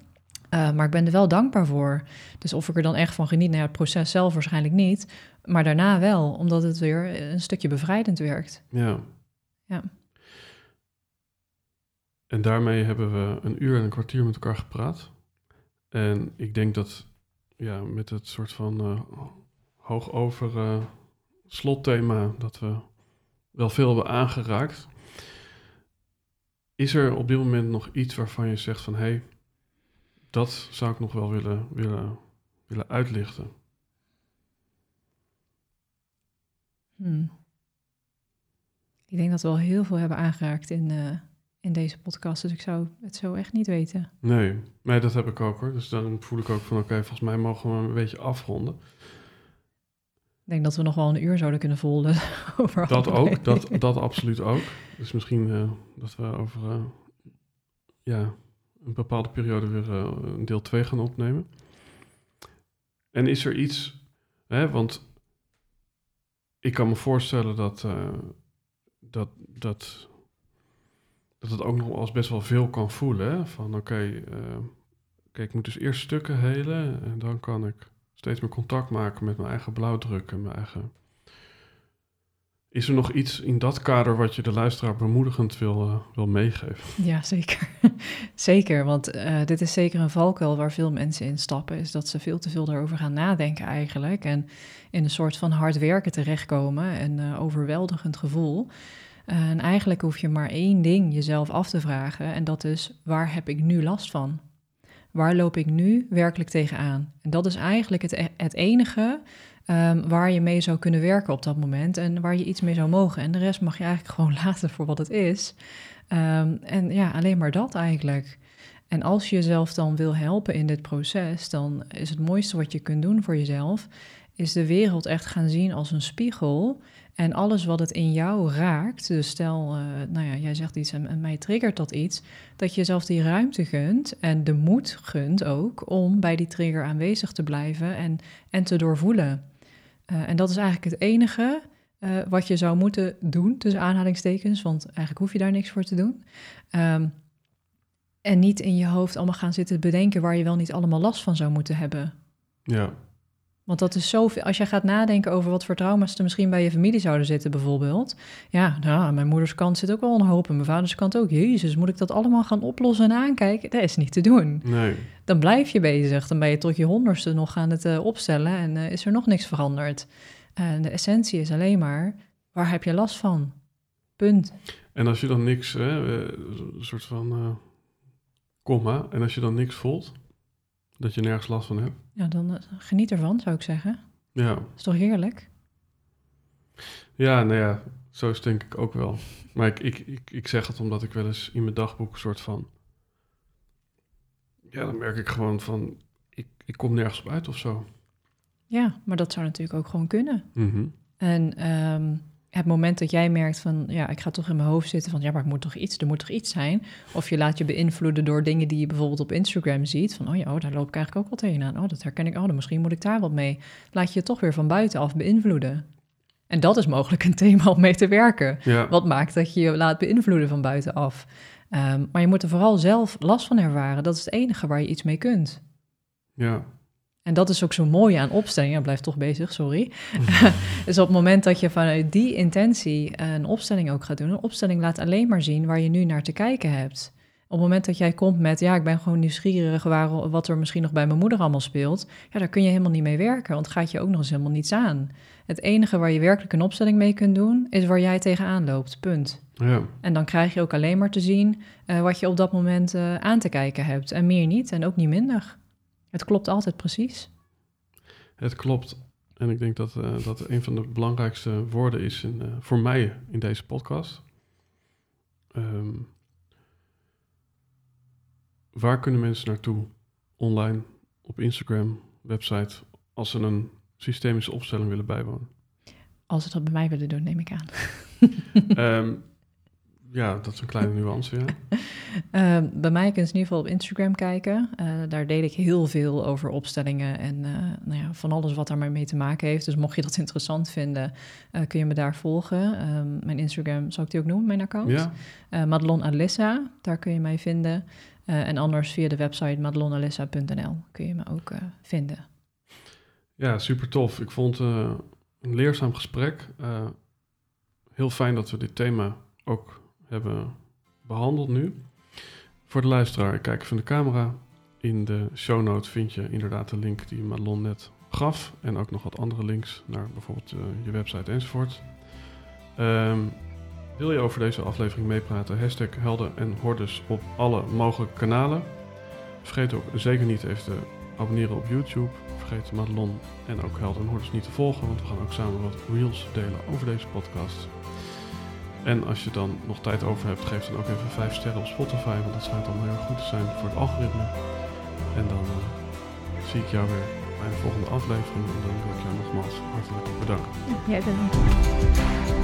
maar ik ben er wel dankbaar voor. Dus of ik er dan echt van geniet, nou ja, het proces zelf waarschijnlijk niet. Maar daarna wel, omdat het weer een stukje bevrijdend werkt. Ja. Ja. En daarmee hebben we een uur en een kwartier met elkaar gepraat. En ik denk dat ja, met het soort van uh, hoogover uh, slotthema dat we wel veel hebben aangeraakt. Is er op dit moment nog iets waarvan je zegt van hé, hey, dat zou ik nog wel willen, willen, willen uitlichten? Hmm. Ik denk dat we al heel veel hebben aangeraakt in, uh, in deze podcast. Dus ik zou het zo echt niet weten. Nee, nee, dat heb ik ook hoor. Dus dan voel ik ook van oké, volgens mij mogen we een beetje afronden. Ik denk dat we nog wel een uur zouden kunnen volgen. [LAUGHS] over Dat ook, dat, dat absoluut ook. Dus misschien eh, dat we over eh, ja, een bepaalde periode weer een deel 2 gaan opnemen. En is er iets, hè, want ik kan me voorstellen dat, dat, dat, dat het ook nog eens best wel veel kan voelen. Van oké, eh, kijk, ik moet dus eerst stukken helen en dan kan ik steeds meer contact maken met mijn eigen blauwdruk en mijn eigen is er nog iets in dat kader wat je de luisteraar bemoedigend wil, eh, wil meegeven? Ja, zeker. [LAUGHS] zeker, want eh, dit is zeker een valkuil waar veel mensen in stappen, is dat ze veel te veel erover gaan nadenken eigenlijk en in een soort van hard werken terechtkomen, eh, overweldigend gevoel. Eh, en eigenlijk hoef je maar één ding jezelf af te vragen en dat is, waar heb ik nu last van? Waar loop ik nu werkelijk tegenaan? En dat is eigenlijk het, e- het enige ehm, waar je mee zou kunnen werken op dat moment en waar je iets mee zou mogen. En de rest mag je eigenlijk gewoon [LAUGHS] laten voor wat het is. Ehm, en ja, alleen maar dat eigenlijk. En als je jezelf dan wil helpen in dit proces, dan is het mooiste wat je kunt doen voor jezelf, is de wereld echt gaan zien als een spiegel. En alles wat het in jou raakt, dus stel, eh, nou ja, jij zegt iets en, mij triggert dat iets, dat je jezelf die ruimte gunt en de moed gunt ook om bij die trigger aanwezig te blijven en, en te doorvoelen. Eh, en dat is eigenlijk het enige eh, wat je zou moeten doen, tussen aanhalingstekens, want eigenlijk hoef je daar niks voor te doen. Ehm, en niet in je hoofd allemaal gaan zitten bedenken waar je wel niet allemaal last van zou moeten hebben. Ja, Want dat is zoveel. Als je gaat nadenken over wat voor trauma's er misschien bij je familie zouden zitten, bijvoorbeeld. Ja, nou, mijn moeders kant zit ook wel een hoop. En mijn vaders kant ook. Jezus, moet ik dat allemaal gaan oplossen en aankijken? Dat is niet te doen. nee. Dan blijf je bezig. Dan ben je tot je honderdste nog aan het eh, opstellen en eh, is er nog niks veranderd. En de essentie is alleen maar, waar heb je last van? Punt. En als je dan niks, hè, eh, een soort van eh komma, en als je dan niks voelt, dat je nergens last van hebt. Ja, dan eh, geniet ervan, zou ik zeggen. Ja, Is toch heerlijk? ja nou ja, zo is denk ik ook wel. Maar ik, ik, ik, ik zeg het omdat ik wel eens in mijn dagboek een soort van... Ja, dan merk ik gewoon van, ik, ik kom nergens op uit of zo. Ja, maar dat zou natuurlijk ook gewoon kunnen. Mhm. En ehm, het moment dat jij merkt van, ja, ik ga toch in mijn hoofd zitten van, ja, maar ik moet toch iets, er moet toch iets zijn. Of je laat je beïnvloeden door dingen die je bijvoorbeeld op Instagram ziet. Van, oh ja, oh, daar loop ik eigenlijk ook wel tegenaan. Oh, dat herken ik. Oh, dan misschien moet ik daar wat mee. Laat je je toch weer van buitenaf beïnvloeden. En dat is mogelijk een thema om mee te werken. Ja, Wat maakt dat je je laat beïnvloeden van buitenaf. Ehm, maar je moet er vooral zelf last van ervaren. Dat is het enige waar je iets mee kunt. ja, En dat is ook zo mooi aan opstellingen. Blijf toch bezig, sorry. [LAUGHS] dus op het moment dat je vanuit die intentie een opstelling ook gaat doen, een opstelling laat alleen maar zien waar je nu naar te kijken hebt. Op het moment dat jij komt met, ja, ik ben gewoon nieuwsgierig waar, wat er misschien nog bij mijn moeder allemaal speelt, ja, daar kun je helemaal niet mee werken, want gaat je ook nog eens helemaal niets aan. Het enige waar je werkelijk een opstelling mee kunt doen, is waar jij tegenaan loopt, punt. ja. En dan krijg je ook alleen maar te zien eh, wat je op dat moment eh, aan te kijken hebt. En meer niet en ook niet minder. Het klopt altijd precies. Het klopt. En ik denk dat eh, dat een van de belangrijkste woorden is in, eh, voor mij in deze podcast. Ehm, waar kunnen mensen naartoe? Online, op Instagram, website, als ze een systemische opstelling willen bijwonen. Als ze dat bij mij willen doen, neem ik aan. Ehm, [LAUGHS] ja, dat is een kleine [LAUGHS] nuance, ja. Eh, bij mij kun je in ieder geval op Instagram kijken. Eh, daar deel ik heel veel over opstellingen en eh, nou ja, van alles wat daar maar mee te maken heeft. Dus mocht je dat [LAUGHS] interessant vinden, eh, kun je me daar volgen. Ehm, mijn Instagram, zal ik die ook noemen, mijn account? Ja, Madelon Alissa, daar kun je mij vinden. En anders via de website madelonalissa.nl kun je me ook vinden. ja super tof. Ik vond een leerzaam gesprek. Heel fijn dat we dit thema ook hebben behandeld nu. Voor de luisteraar, kijk even de camera. In de show notes vind je inderdaad de link die Madelon net gaf. En ook nog wat andere links naar bijvoorbeeld eh, je website enzovoort. Ehm, wil je over deze aflevering meepraten? Hashtag helden en hordes op alle mogelijke kanalen. Vergeet ook zeker niet even te abonneren op YouTube. Vergeet Madelon en ook helden en hordes niet te volgen. Want we gaan ook samen wat reels delen over deze podcast. En als je dan nog tijd over hebt, geef dan ook even 5 sterren op Spotify, want dat schijnt dan heel erg goed zijn voor het algoritme. En dan uh, zie ik jou weer bij de volgende aflevering. En dan wil ik jou nogmaals hartelijk bedanken. Jij bedankt.